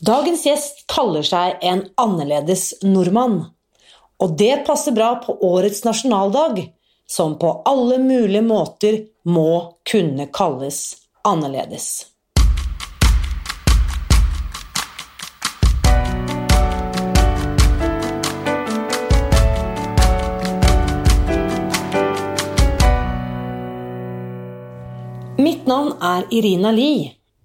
Dagens gjest kaller seg en annerledes nordmann. Og det passer bra på årets nasjonaldag, som på alle mulige måter må kunne kalles annerledes. Mitt navn er Irina Lie.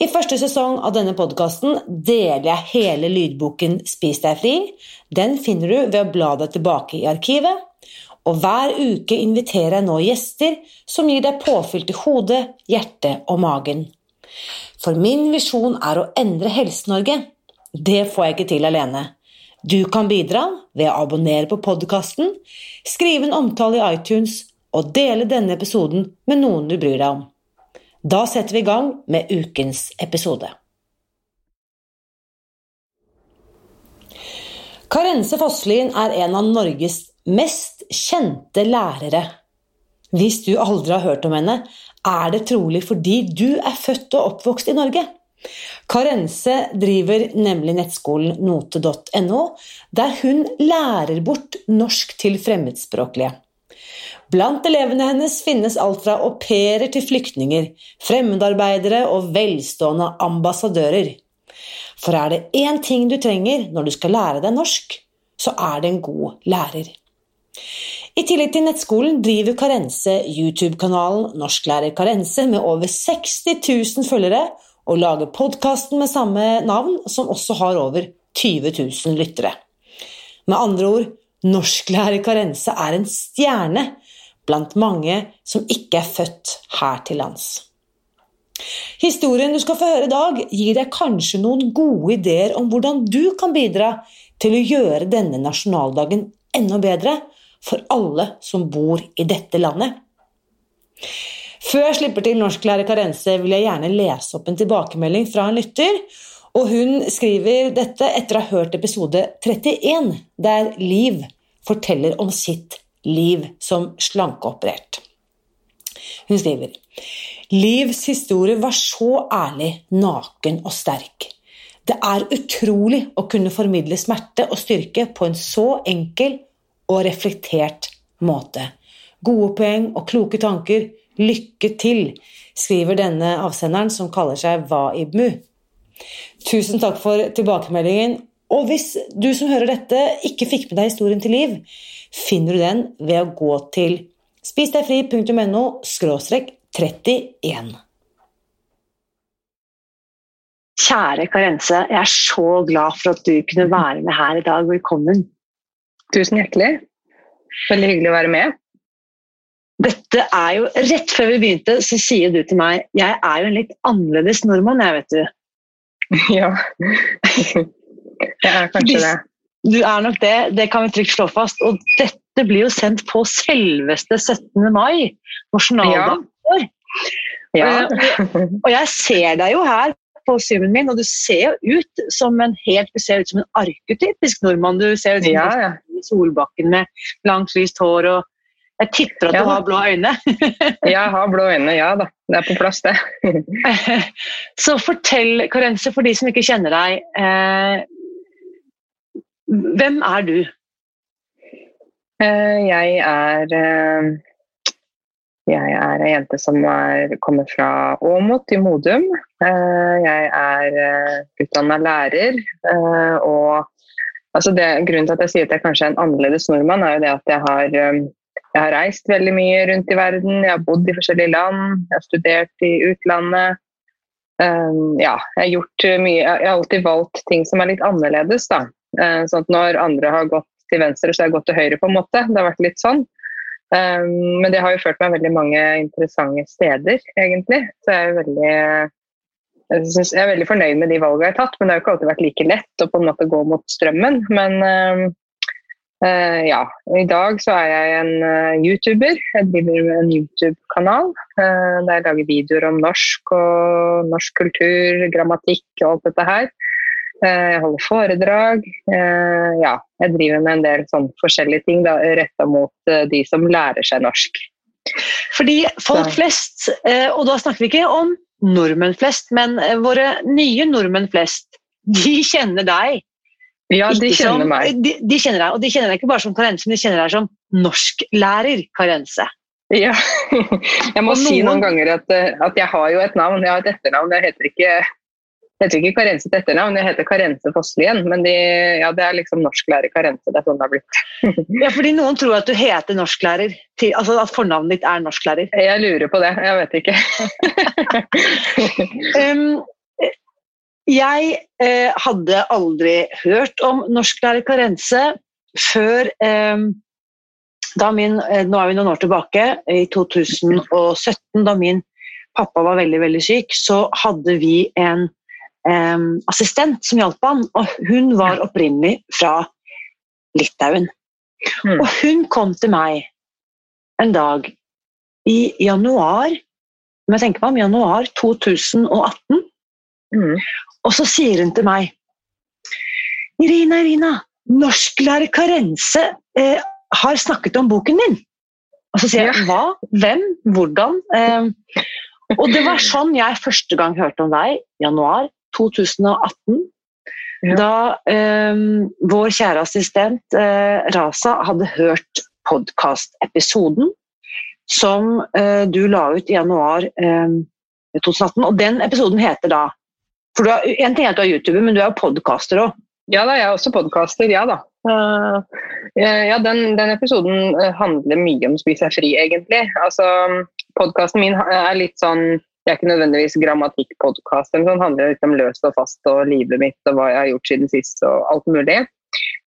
I første sesong av denne podkasten deler jeg hele lydboken Spis deg fri. Den finner du ved å bla deg tilbake i arkivet. Og hver uke inviterer jeg nå gjester som gir deg påfyll til hodet, hjertet og magen. For min visjon er å endre Helse-Norge. Det får jeg ikke til alene. Du kan bidra ved å abonnere på podkasten, skrive en omtale i iTunes og dele denne episoden med noen du bryr deg om. Da setter vi i gang med ukens episode. Karense Fosslien er en av Norges mest kjente lærere. Hvis du aldri har hørt om henne, er det trolig fordi du er født og oppvokst i Norge. Karense driver nemlig nettskolen note.no, der hun lærer bort norsk til fremmedspråklige. Blant elevene hennes finnes alt fra au pairer til flyktninger, fremmedarbeidere og velstående ambassadører. For er det én ting du trenger når du skal lære deg norsk, så er det en god lærer. I tillegg til nettskolen driver Karense YouTube-kanalen Norsklærer Karense med over 60 000 følgere, og lager podkasten med samme navn, som også har over 20 000 lyttere. Med andre ord, Norsklærer Karense er en stjerne blant mange som ikke er født her til lands. Historien du skal få høre i dag, gir deg kanskje noen gode ideer om hvordan du kan bidra til å gjøre denne nasjonaldagen enda bedre for alle som bor i dette landet. Før jeg slipper til norsklærer Karense, vil jeg gjerne lese opp en tilbakemelding fra en lytter. Og hun skriver dette etter å ha hørt episode 31, der Liv forteller om sitt Liv som slankeoperert. Hun skriver Livs historie var så ærlig, naken og sterk. Det er utrolig å kunne formidle smerte og styrke på en så enkel og reflektert måte. Gode poeng og kloke tanker. Lykke til, skriver denne avsenderen, som kaller seg Waibmu. Tusen takk for tilbakemeldingen. Og hvis du som hører dette, ikke fikk med deg historien til Liv, finner du den ved å gå til spisdegfri.no 31. Kjære Karense, jeg er så glad for at du kunne være med her i dag. Velkommen. Tusen hjertelig. Veldig hyggelig å være med. Dette er jo, Rett før vi begynte, så sier du til meg jeg er jo en litt annerledes nordmann, jeg, vet du. Ja. Jeg er kanskje det. Du er nok det, det kan vi trygt slå fast. Og dette blir jo sendt på selveste 17. mai, nasjonaldagen vår. Ja. og jeg ser deg jo her på zoomen min, og du ser jo ut som en helt, du ser ut som en arketypisk nordmann. Du ser ut som Ja, ja. Solbakken med langt, lyst hår og Jeg tipper at Ja. du har blå øyne. Jeg har blå øyne, ja da. Det er på plass, det. Så fortell, Karense, for de som ikke kjenner deg. Eh, hvem er du? Eh, Jeg er eh, Jeg er ei jente som er, kommer fra Åmot i Modum. Eh, Jeg er utdanna lærer. eh, Og altså det, grunnen til at jeg sier at jeg kanskje er en annerledes nordmann, er jo det at jeg har, eh, jeg har reist veldig mye rundt i verden. Jeg har bodd i forskjellige land. Jeg har studert i utlandet. Um, ja, jeg har gjort mye Jeg har alltid valgt ting som er litt annerledes, da. Uh, sånn at når andre har gått til venstre, så har jeg gått til høyre, på en måte. Det har vært litt sånn. Um, men det har jo ført meg veldig mange interessante steder, egentlig. Så jeg er veldig jeg, synes, jeg er veldig fornøyd med de valgene jeg har tatt, men det har jo ikke alltid vært like lett å på en måte gå mot strømmen. Men um, Uh, ja, i dag så er jeg en uh, YouTuber. Jeg driver med en YouTube-kanal uh, der jeg lager videoer om norsk og norsk kultur, grammatikk og alt dette her. jeg holder foredrag. ja, jeg driver med en del sånn forskjellige ting retta mot de som lærer seg norsk. Fordi folk flest, og da snakker vi ikke om nordmenn flest, men våre nye nordmenn flest, de kjenner deg ja, de kjenner som, meg. De, de, kjenner deg, og de kjenner deg ikke bare som Karense, men de kjenner deg som norsklærer Karense. Ja. Jeg må noen... si noen ganger at, eh, at, jeg har jo et navn, jeg har et etternavn. Jeg heter ikke, heter ikke Karense til etternavn, jeg heter Karense Fosslien. Men de, ja, det er liksom norsklærer Karense. Det er sånn det har blitt. ja, fordi noen tror at du heter norsklærer, til, altså at fornavnet ditt er norsklærer. Jeg lurer på det, jeg vet ikke. um, jeg eh, hadde aldri hørt om norsklærer Karense før eh, da min eh, Nå er vi noen år tilbake, i 2017, da min pappa var veldig, veldig syk, så hadde vi en eh, assistent som hjalp han, og hun var opprinnelig fra Litauen. Mm. Og hun kom til meg en dag i januar, om jeg tenker meg om, januar 2018. Mm. Og så sier hun til meg Irina, Irina, norsklærer Karense eh, har snakket om boken min. Og så sier jeg hva? Hvem? Hvordan? Eh, og det var sånn jeg første gang hørte om deg, januar 2018. Ja. Da eh, vår kjære assistent eh, Rasa hadde hørt podkastepisoden som eh, du la ut i januar 2018. Eh, og den episoden heter da for har, En ting er at du er YouTuber, men du er jo podkaster òg. Ja da, jeg er også podkaster. Ja da. Uh, ja, den, den, episoden eh, handler mye om å spise seg fri, egentlig. Altså, Podkasten min er litt sånn Jeg er ikke nødvendigvis grammatikkpodkast, men sånn handler litt om løst og fast og livet mitt og hva jeg har gjort siden sist og alt mulig.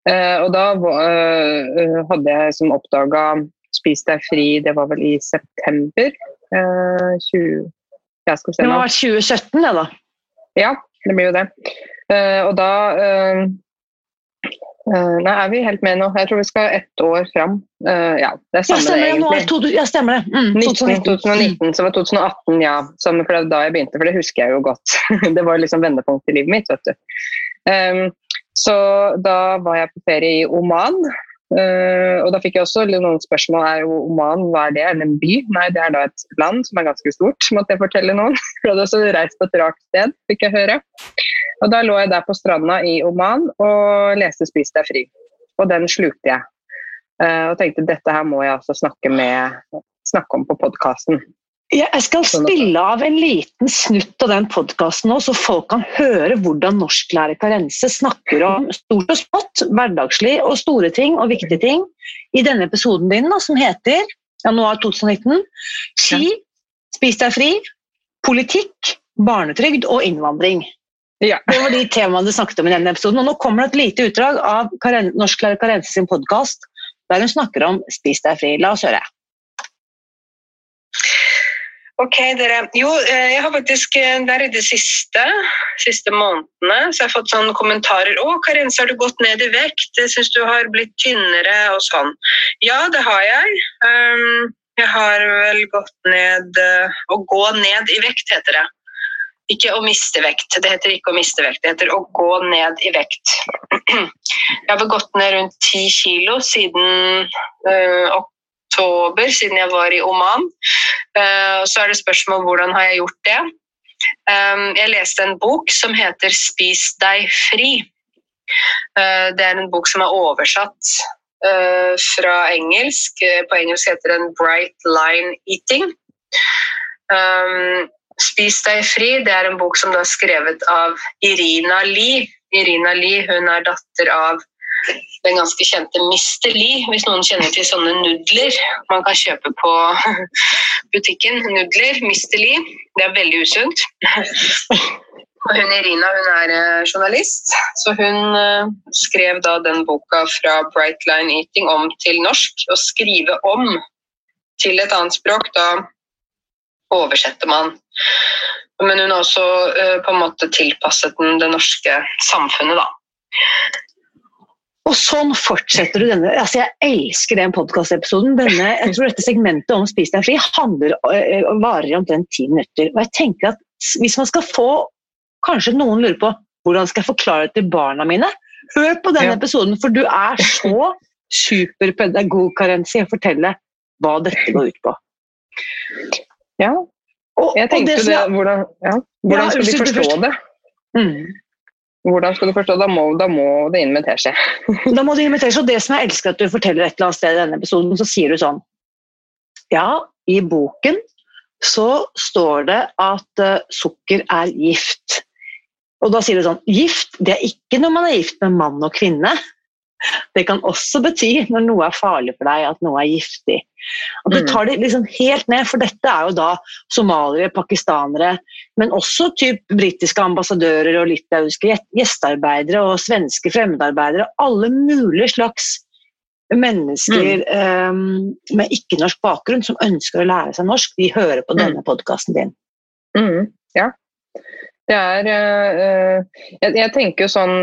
Uh, og da uh, hadde jeg som oppdaga Spis deg fri, det var vel i september 20... Jeg skal se nå. Det var 2017, det, da? Ja, det blir jo det. Uh, og da uh, uh, Nei, er vi helt med nå? Jeg tror vi skal ett år fram. ja, det er samme det, egentlig. Ja, stemmer det. Mm, 19, 2019, så var 2018, ja. Som, for det var da jeg begynte, for det husker jeg jo godt. det var liksom vendepunkt i livet mitt, vet du. Um, så da var jeg på ferie i Oman. Uh, og da fikk jeg også noen spørsmål. Er jo Oman hva er det? Er det en by? Nei, det er da et land som er ganske stort, måtte jeg fortelle noen. For hadde også reist på et rart sted, fikk jeg høre. Og da lå jeg der på stranda i Oman og leste 'Spis deg fri'. Og den slukte jeg. Uh, og tenkte dette her må jeg altså snakke, med, snakke om på podkasten. Jeg skal sånn spille av en liten snutt av den podkasten nå, så folk kan høre hvordan norsklærer Karense snakker om stort og smått, hverdagslig og store ting og viktige ting i denne episoden din da, som heter januar 2019 Ski, spis deg fri, politikk, barnetrygd og innvandring. Ja. Det var de temaene du snakket om i denne episoden. Og nå kommer det et lite utdrag av Norsklærer Karense sin podkast der hun snakker om Spis deg fri. La oss høre. Ok, dere. Jo, eh, jeg har faktisk eh, der i de siste, siste månedene så jeg har fått sånne kommentarer. 'Å, Karense, har du gått ned i vekt? Jeg syns du har blitt tynnere.' og sånn. Ja, det har jeg. Um, jeg har vel gått ned eh, Å gå ned i vekt, heter det. Ikke å miste vekt. Det heter ikke å miste vekt, det heter å gå ned i vekt. Jeg har vel gått ned rundt ti kilo siden uh, oktober, siden jeg var i Oman. Eh, så er det spørsmål hvordan har jeg gjort det. Eh, jeg leste en bok som heter 'Spis deg fri'. Eh, det er en bok som er oversatt fra engelsk. På engelsk heter den 'Bright Line Eating'. 'Spis deg fri' det er en bok som er skrevet av Irina Lie. Irina Lie hun er datter av den ganske kjente Mr. Lee, hvis noen kjenner til sånne nudler man kan kjøpe på butikken. Nudler, Mr. Lee. Det er veldig usunt. Og hun Irina hun er eh, journalist, så hun eh, skrev da den boka fra Bright Line Eating om til norsk. Å skrive om til et annet språk, da oversetter man. Men hun har også uh, på en måte tilpasset den det norske samfunnet, da. Og sånn fortsetter du denne. altså Jeg elsker den podkastepisoden. Jeg tror dette segmentet om Spis deg fri handler, øh, varer i omtrent ti minutter. Og jeg tenker at Hvis man skal få Kanskje noen lurer på hvordan skal jeg forklare det til barna mine? Hør på den Ja. episoden, for du er så superpedagog, Karensi, å fortelle hva dette går ut på. Ja, Og, jeg og tenkte det det, jeg- hvordan, ja. hvordan Ja, skal de forstå det? Mm. Hvordan skal du forstå Da må, da må det inn teskje. Da må det invitere, og det som jeg elsker at du forteller et eller annet sted i denne episoden, så sier du sånn Ja, i boken så står det at uh, sukker er gift. Og da sier du sånn Gift det er ikke når man er gift med mann og kvinne. Det kan også bety når noe er farlig for deg, at noe er giftig. Og Du Mm. tar det liksom helt ned, for dette er jo da somaliere, pakistanere, men også typ britiske ambassadører og litauiske gje- gjestearbeidere og svenske fremmedarbeidere. Alle mulige slags mennesker eh, med ikke-norsk bakgrunn som ønsker å lære seg norsk, de hører på denne podkasten din. Mm, ja. Det er øh, jeg, jeg tenker jo sånn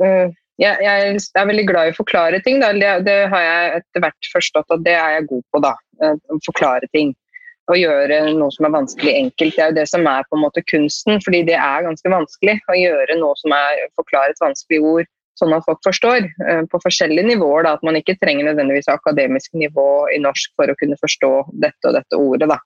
øh, jeg, jeg er veldig glad i å forklare ting. Da. Det, har jeg etter hvert forstått at det er jeg god på. da. øh, Å forklare ting. Å gjøre noe som er vanskelig enkelt. Det er jo det som er på en måte kunsten. fordi det er ganske vanskelig å gjøre noe som er forklare et vanskelig ord sånn at folk forstår. øh, På forskjellige nivåer. da, At man ikke trenger nødvendigvis akademisk nivå i norsk for å kunne forstå dette og dette ordet. da.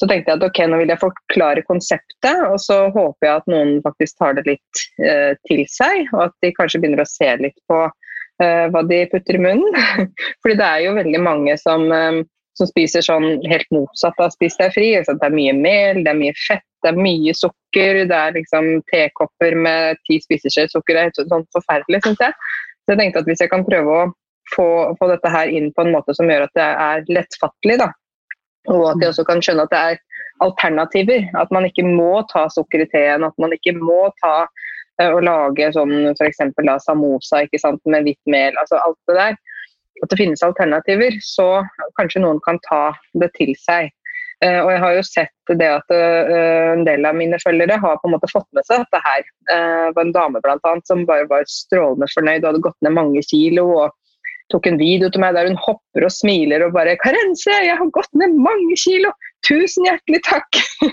Så tenkte jeg at ok, nå vil jeg forklare konseptet, og så håper jeg at noen faktisk tar det litt eh, til seg, og at de kanskje begynner å se litt på eh, hva de putter i munnen. Fordi det er jo veldig mange som, eh, som spiser sånn helt motsatt av spis deg fri. Altså det er mye mel, det er mye fett, det er mye sukker, det er liksom tekopper med ti spiseskjeer sukker. Det er helt sånn forferdelig, syns jeg. Så jeg tenkte at hvis jeg kan prøve å få, få dette her inn på en måte som gjør at det er lettfattelig, da, og at de også kan skjønne at det er alternativer. At man ikke må ta sukker i teen, at man ikke må ta eh, og lage sånn f.eks. samosa ikke sant, med hvitt mel. altså Alt det der. At det finnes alternativer. Så kanskje noen kan ta det til seg. Eh, og jeg har jo sett det at eh, en del av mine følgere har på en måte fått med seg dette her. Det var en dame blant annet som bare var strålende fornøyd og hadde gått ned mange kilo. og tok en video til meg der hun hopper og smiler og bare 'Karense, jeg har gått ned mange kilo! Tusen hjertelig takk!'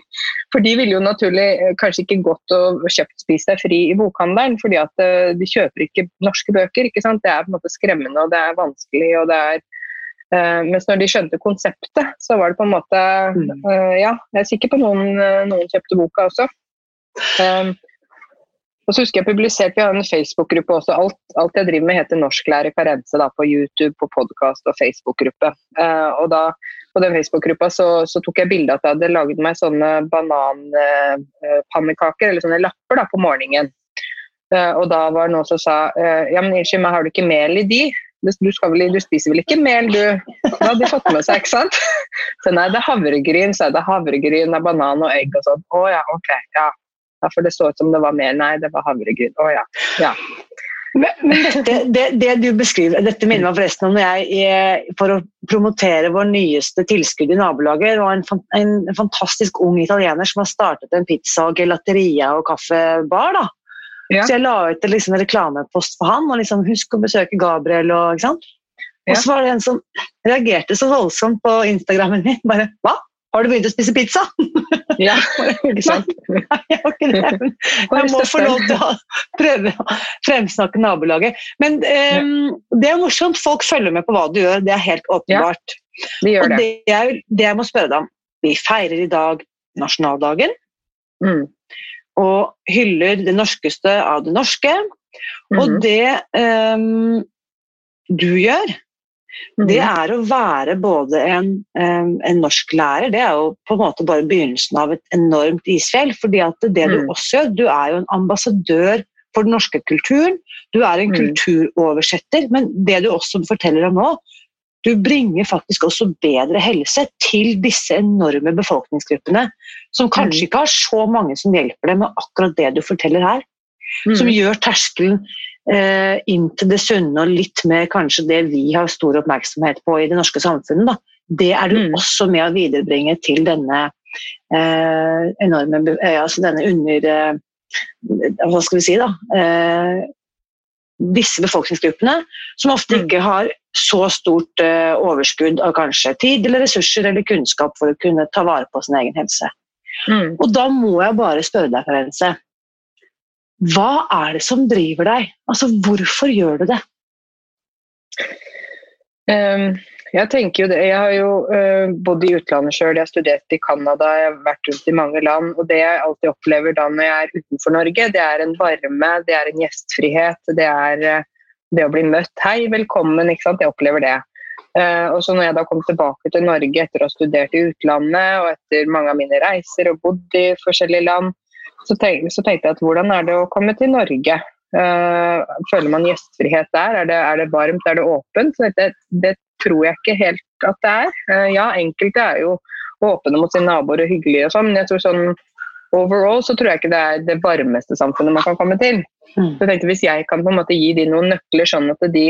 For de ville jo naturlig eh, kanskje ikke gått og kjøpt Spis deg fri i bokhandelen, fordi at eh, de kjøper ikke norske bøker. ikke sant? Det er på en måte skremmende, og det er vanskelig, og det er Uh, Mens når de skjønte konseptet, så var det på en måte uh, Ja, jeg er sikker på noen, noen kjøpte boka også. Um, og så husker jeg publisert, Vi har en Facebook-gruppe også. Alt, alt jeg driver med heter Norsklærer Karense på YouTube, på podkast og Facebook-gruppe. Eh, og da, På den Facebook-gruppa så, så, tok jeg bilde av at jeg hadde laget meg sånne bananpannekaker, eller sånne lapper, da, på morgenen. Eh, og da var det noen som sa eh, ja, men unnskyld meg, har du ikke mel i de? Du, du, skal vel, du spiser vel ikke mel, du? Det hadde de fått med seg, ikke sant? Så nei, det er havregryn, så er det havregryn, det er banan og egg og sånn. Å ja, ok, ja. For det så ut som det var mer. Nei, det var havregryn. Å ja. ja. Men, men dette, det, det du beskriver, dette minner meg forresten om når jeg, eh, for å promotere vår nyeste tilskudd i nabolaget, det var en, en fantastisk ung italiener som har startet en pizza, og gelateria og kaffebar. da. Ja. Så jeg la ut en liksom, reklamepost på han, og liksom, husk å besøke Gabriel. og ikke sant? Og så var det en som reagerte så voldsomt på Instagrammen min. bare, hva? Har du begynt å spise pizza? ja. Ikke sant? Nei, jeg har ikke det. Jeg må få lov til å prøve å fremsnakke nabolaget. Men um, det er morsomt. Folk følger med på hva du gjør. Det er helt åpenbart. De gjør Og det. det jeg, det jeg må spørre deg om Vi feirer i dag nasjonaldagen Mm. og hyller det norskeste av det norske. Og Mhm. det um, du gjør, det Mhm. er å være både en, en norsklærer Det er jo på en måte bare begynnelsen av et enormt isfjell. fordi at det du Mm. også gjør, du er jo en ambassadør for den norske kulturen. Du er en Mm. kulturoversetter. Men det du også forteller om nå, du bringer faktisk også bedre helse til disse enorme befolkningsgruppene, som kanskje Mm. ikke har så mange som hjelper dem med akkurat det du forteller her som gjør terskelen inn til det sunne og litt mer kanskje det vi har stor oppmerksomhet på i det norske samfunnet. Da. Det er du Mm. også med å viderebringe til denne eh, enorme eh, altså denne under eh, Hva skal vi si, da? Eh, disse befolkningsgruppene, som ofte Mm. ikke har så stort eh, overskudd av kanskje tid eller ressurser eller kunnskap for å kunne ta vare på sin egen helse. Mm. Og da må jeg bare spørre deg, Karense. Hva er det som driver deg? Altså, hvorfor gjør du det? Um, jeg tenker jo det, jeg har jo uh, bodd i utlandet sjøl, jeg har studert i Canada, jeg har vært rundt i mange land. Og det jeg alltid opplever da når jeg er utenfor Norge, det er en varme, det er en gjestfrihet, det er uh, det å bli møtt. Hei, velkommen, ikke sant. Jeg opplever det. Uh, og så når jeg da kom tilbake til Norge etter å ha studert i utlandet og etter mange av mine reiser og bodd i forskjellige land, så, tenk, så tenkte jeg at hvordan er det å komme til Norge? Uh, føler man gjestfrihet der? Er det, er det varmt, er det åpent? Så det, det tror jeg ikke helt at det er. Uh, ja, enkelte er jo åpne mot sine naboer og hyggelige og sånn, men jeg tror sånn overall så tror jeg ikke det er det varmeste samfunnet man kan komme til. Mm. Så jeg tenkte Hvis jeg kan på en måte gi de noen nøkler, sånn at de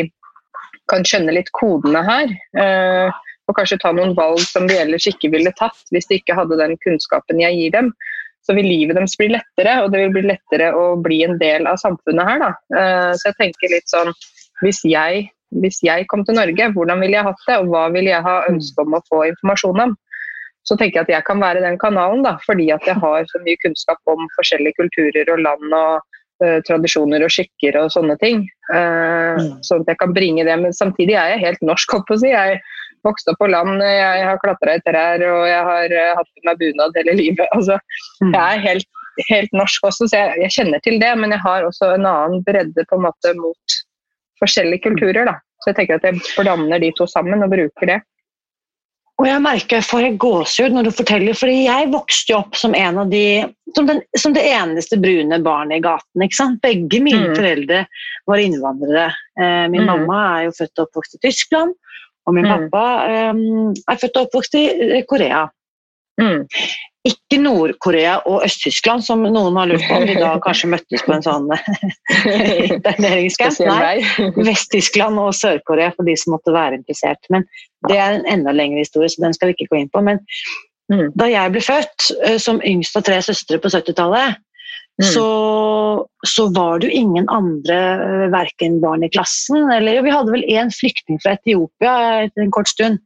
kan skjønne litt kodene her, uh, og kanskje ta noen valg som de ellers ikke ville tatt hvis de ikke hadde den kunnskapen jeg gir dem, så vil livet deres bli lettere, og det vil bli lettere å bli en del av samfunnet her. Da. Uh, så jeg tenker litt sånn hvis jeg, hvis jeg kom til Norge, hvordan ville jeg hatt det, og hva ville jeg ha ønske om å få informasjon om? Så tenker jeg at jeg kan være den kanalen, da, fordi at jeg har så mye kunnskap om forskjellige kulturer og land og uh, tradisjoner og skikker og sånne ting. Uh, Mm. Sånn at jeg kan bringe det. Men samtidig er jeg helt norsk, holdt på å si. Jeg vokste opp på land, jeg har klatra i trær og jeg har uh, hatt på meg bunad hele livet. Altså, Mm. jeg er helt, helt norsk også, så jeg, jeg kjenner til det. Men jeg har også en annen bredde på en måte mot forskjellige kulturer. Da. Så jeg tenker at jeg blander de to sammen og bruker det. Og jeg merker jeg får gåsehud når du forteller, fordi jeg vokste jo opp som en av de som, den, som det eneste brune barnet i gaten. ikke sant? Begge mine Mm. foreldre var innvandrere. Eh, min Mm. mamma er jo født og oppvokst i Tyskland, og min Mm. pappa um, er født og oppvokst i eh, Korea. Mm. Ikke Nord-Korea og Øst-Tyskland, som noen har lurt på om de da kanskje møttes på en sånn interneringscamp. Nei. Vest-Tyskland og Sør-Korea for de som måtte være interessert. Men det er en enda lengre historie, så den skal vi ikke gå inn på. Men Mm. da jeg ble født eh, som yngst av tre søstre på 70-tallet, Mm. så, så var det jo ingen andre, eh, verken barn i klassen eller Vi hadde vel én flyktning fra Etiopia etter en kort stund.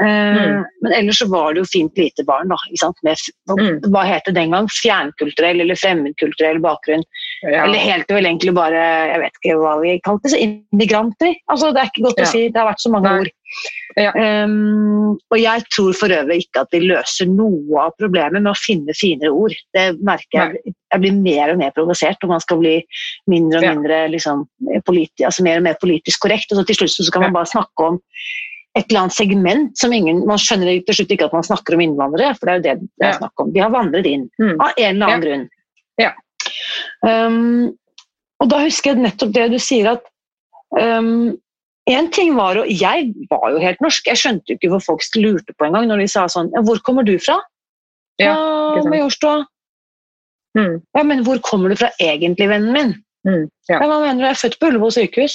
Eh, Mm. Men ellers så var det jo fint lite barn, da. Med, Mm. Hva het det den gang? Fjernkulturell eller fremmedkulturell bakgrunn. Ja. Eller helt vel egentlig bare jeg vet ikke hva vi kalte det, immigranter. Altså, det er ikke godt å si, det har vært så mange Nei. ord. Ja. Um, og jeg tror for øvrig ikke at vi løser noe av problemet med å finne finere ord. Det merker jeg. Jeg blir mer og mer provosert når man skal bli mindre og Ja. mindre liksom, politi altså mer og mer politisk korrekt. Og så til slutt så kan man bare snakke om et eller annet segment som ingen Man skjønner til slutt ikke at man snakker om innvandrere, for det er jo det det er Ja. snakk om. De har vandret inn Mm. av en eller annen grunn. Ja. Um, og da husker jeg nettopp det du sier at um, en ting var, og Jeg var jo helt norsk, jeg skjønte jo ikke hvor folk lurte på engang når de sa sånn 'Hvor kommer du fra?' Ja, «Ja. Majorstua. Mm. Ja, men hvor kommer du fra egentlig, vennen min? Mm. Ja. Ja, hva mener du? Jeg er født på Ullevål sykehus.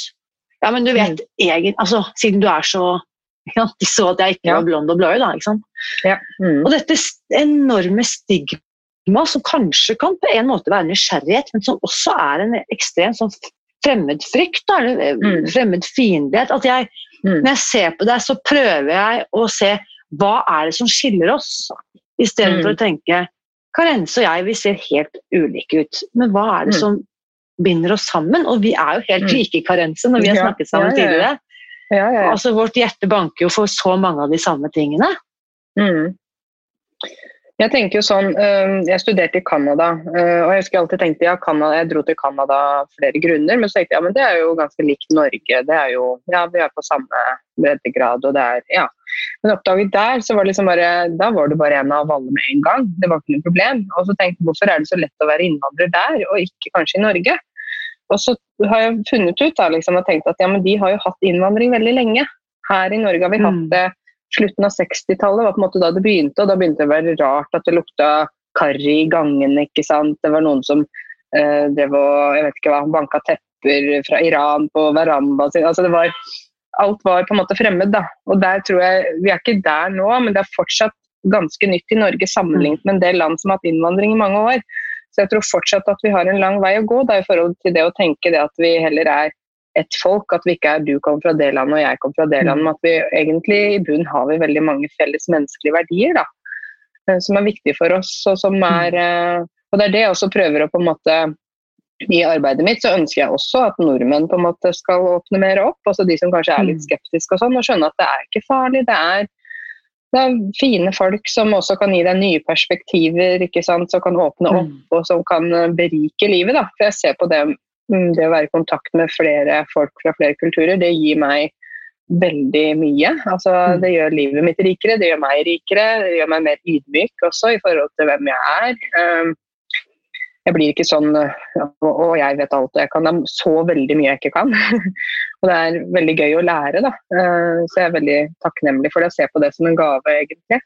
Ja, men du vet, Mm. egen, altså, siden du er så ja, De så at jeg ikke Ja. var blond og bløy, da. ikke sant? Ja. Mm. Og dette enorme stigma som kanskje kan på en måte være nysgjerrighet, men som også er en ekstrem sånn fremmedfrykt, da, eller eh, Mm. fremmedfiendtlighet. At jeg, Mm. når jeg ser på deg, så prøver jeg å se hva er det som skiller oss, istedenfor Mm. å tenke Karense og jeg vi ser helt ulike ut, men hva er det Mm. som binder oss sammen? Og vi er jo helt Mm. like, Karense, når vi har snakket sammen ja, ja, ja. tidligere. Altså, Vårt hjerte banker jo for så mange av de samme tingene. Mm. Jeg tenker jo sånn, jeg studerte i Canada, øh, og jeg husker jeg alltid tenkte ja, Canada, jeg dro til Canada av flere grunner, men så tenkte jeg ja, men det er jo ganske likt Norge. Det er jo, ja, Vi er på samme breddegrad, og det er ja. Men oppdaget der, så var det liksom bare, da var du bare en av alle med en gang. Det var ikke noe problem. Og så tenkte jeg hvorfor er det så lett å være innvandrer der, og ikke kanskje i Norge? Og så har jeg funnet ut da, liksom, og tenkt at ja, men de har jo hatt innvandring veldig lenge. Her i Norge har vi hatt Mm. det slutten av 60-tallet var på en måte da det begynte, og da begynte det å være rart at det lukta karri i gangene. ikke sant? Det var noen som eh, drev og jeg vet ikke hva, banka tepper fra Iran på verandaen sin. altså det var Alt var på en måte fremmed. da, og der tror jeg, Vi er ikke der nå, men det er fortsatt ganske nytt i Norge sammenlignet med en del land som har hatt innvandring i mange år. Så jeg tror fortsatt at vi har en lang vei å gå da, i forhold til det å tenke det at vi heller er ett folk. At vi ikke er du kommer fra det landet og jeg kommer fra det landet. Men at vi egentlig i bunn har vi veldig mange felles menneskelige verdier da, eh, som er viktige for oss. Og, som er, eh, og det er det jeg også prøver å på en måte i arbeidet mitt så ønsker jeg også at nordmenn på en måte skal åpne mer opp. altså De som kanskje er litt skeptiske og sånn, og skjønne at det er ikke farlig. det er det er fine folk som også kan gi deg nye perspektiver, ikke sant? som kan åpne opp mm. og som kan eh, berike livet. Da. For jeg ser på det, mm, det å være i kontakt med flere folk fra flere kulturer, det gir meg veldig mye. Altså, mm. det gjør livet mitt rikere, det gjør meg rikere, det gjør meg mer ydmyk også i forhold til hvem jeg er. Um, jeg blir ikke sånn Og jeg vet alt jeg kan. Det er så veldig mye jeg ikke kan. og det er veldig gøy å lære, da. Eh, så jeg er veldig takknemlig for det. å se på det som en gave, egentlig.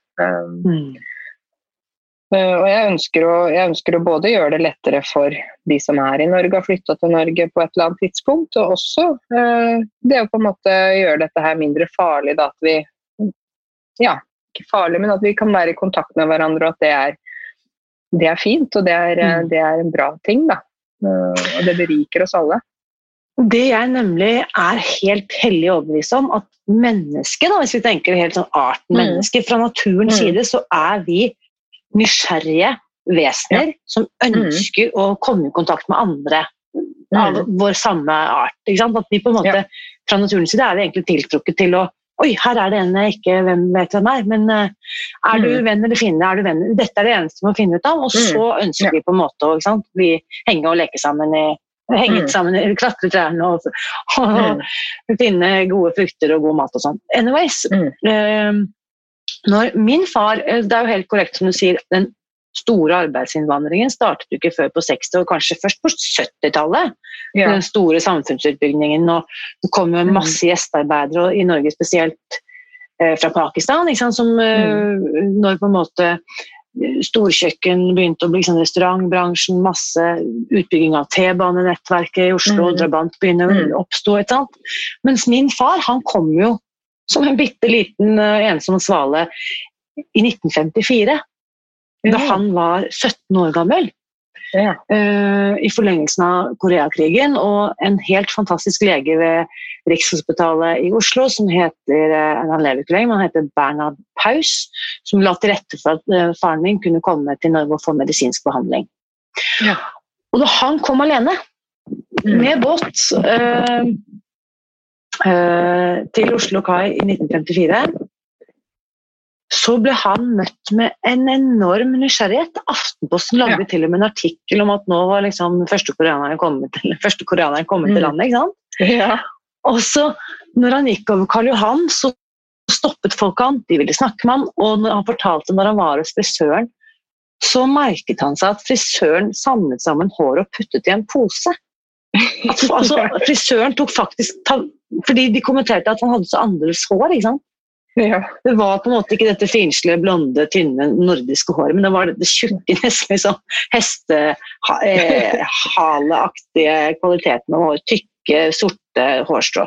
Eh, og jeg ønsker, å, jeg ønsker, å, både gjøre det lettere for de som er i Norge, har flytta til Norge på et eller annet tidspunkt, og også eh, det å på en måte gjøre dette her mindre farlig. Da, at vi Ja, ikke farlig, men at vi kan være i kontakt med hverandre, og at det er det er fint, og det er, eh, mm. det er, en bra ting. da. Eh, og det beriker oss alle. Det jeg nemlig er helt hellig overbevist om, at mennesket, da, hvis vi tenker helt sånn arten mm. mennesker, fra naturens mm. side, så er vi nysgjerrige vesener ja. som ønsker mm. å komme i kontakt med andre av mm. vår samme art. At vi på en måte, ja. Fra naturens side er vi egentlig tiltrukket til å Oi, her er det en jeg ikke hvem vet hvem er, men uh, er du mm. venn eller fiende? Er du venn? Dette er det eneste vi må finne ut av. Og så mm. ønsker ja. vi på en måte å bli, henge og leke sammen i henge mm. sammen, klatre trærne og, og, mm. finne gode frukter og god mat og sånn. Anyways, mm. Når min far eh, Det er jo helt korrekt som du sier, den store arbeidsinnvandringen startet jo ikke før på 60- og kanskje først på 70-tallet. Ja. Den store samfunnsutbyggingen. og Det kom jo mm. masse gjestearbeidere, i Norge spesielt eh, fra Pakistan. som eh, mm. Når på en måte eh, storkjøkken begynte å bli liksom restaurantbransjen, masse utbygging av T-banenettverket i Oslo, mm. drabant begynner å mm. oppstå. Mens min far han kom jo som en bitte liten uh, ensom svale i 1954 da han var 17 år gammel. Ja. Uh, I forlengelsen av Koreakrigen. Og en helt fantastisk lege ved Rikshospitalet i Oslo som heter uh, han lever ikke lenger, men han heter Bernhard Paus, som la til rette for at faren min kunne komme til Norge og få medisinsk behandling. Ja. Og da han kom alene mm. med båt til Oslo kai i 1954 så ble han møtt med en enorm nysgjerrighet. Aftenposten lagde ja. til og med en artikkel om at nå var liksom første koreaneren kommet, til, første koreaneren kommet mm. til landet. ikke sant? Ja. Og så, når han gikk over Karl Johan, så stoppet folk han, de ville snakke med han, og når han fortalte når han var hos frisøren, så merket han seg at frisøren samlet sammen hår og puttet i en pose. At, altså, frisøren tok faktisk Fordi de kommenterte at han hadde så annerledes hår. ikke sant? Ja. Det var på en måte ikke dette finslige, blonde, tynne nordiske håret, men det var dette tjukke, nesten liksom hestehaleaktige eh, kvaliteten av tykke, sorte hårstrå.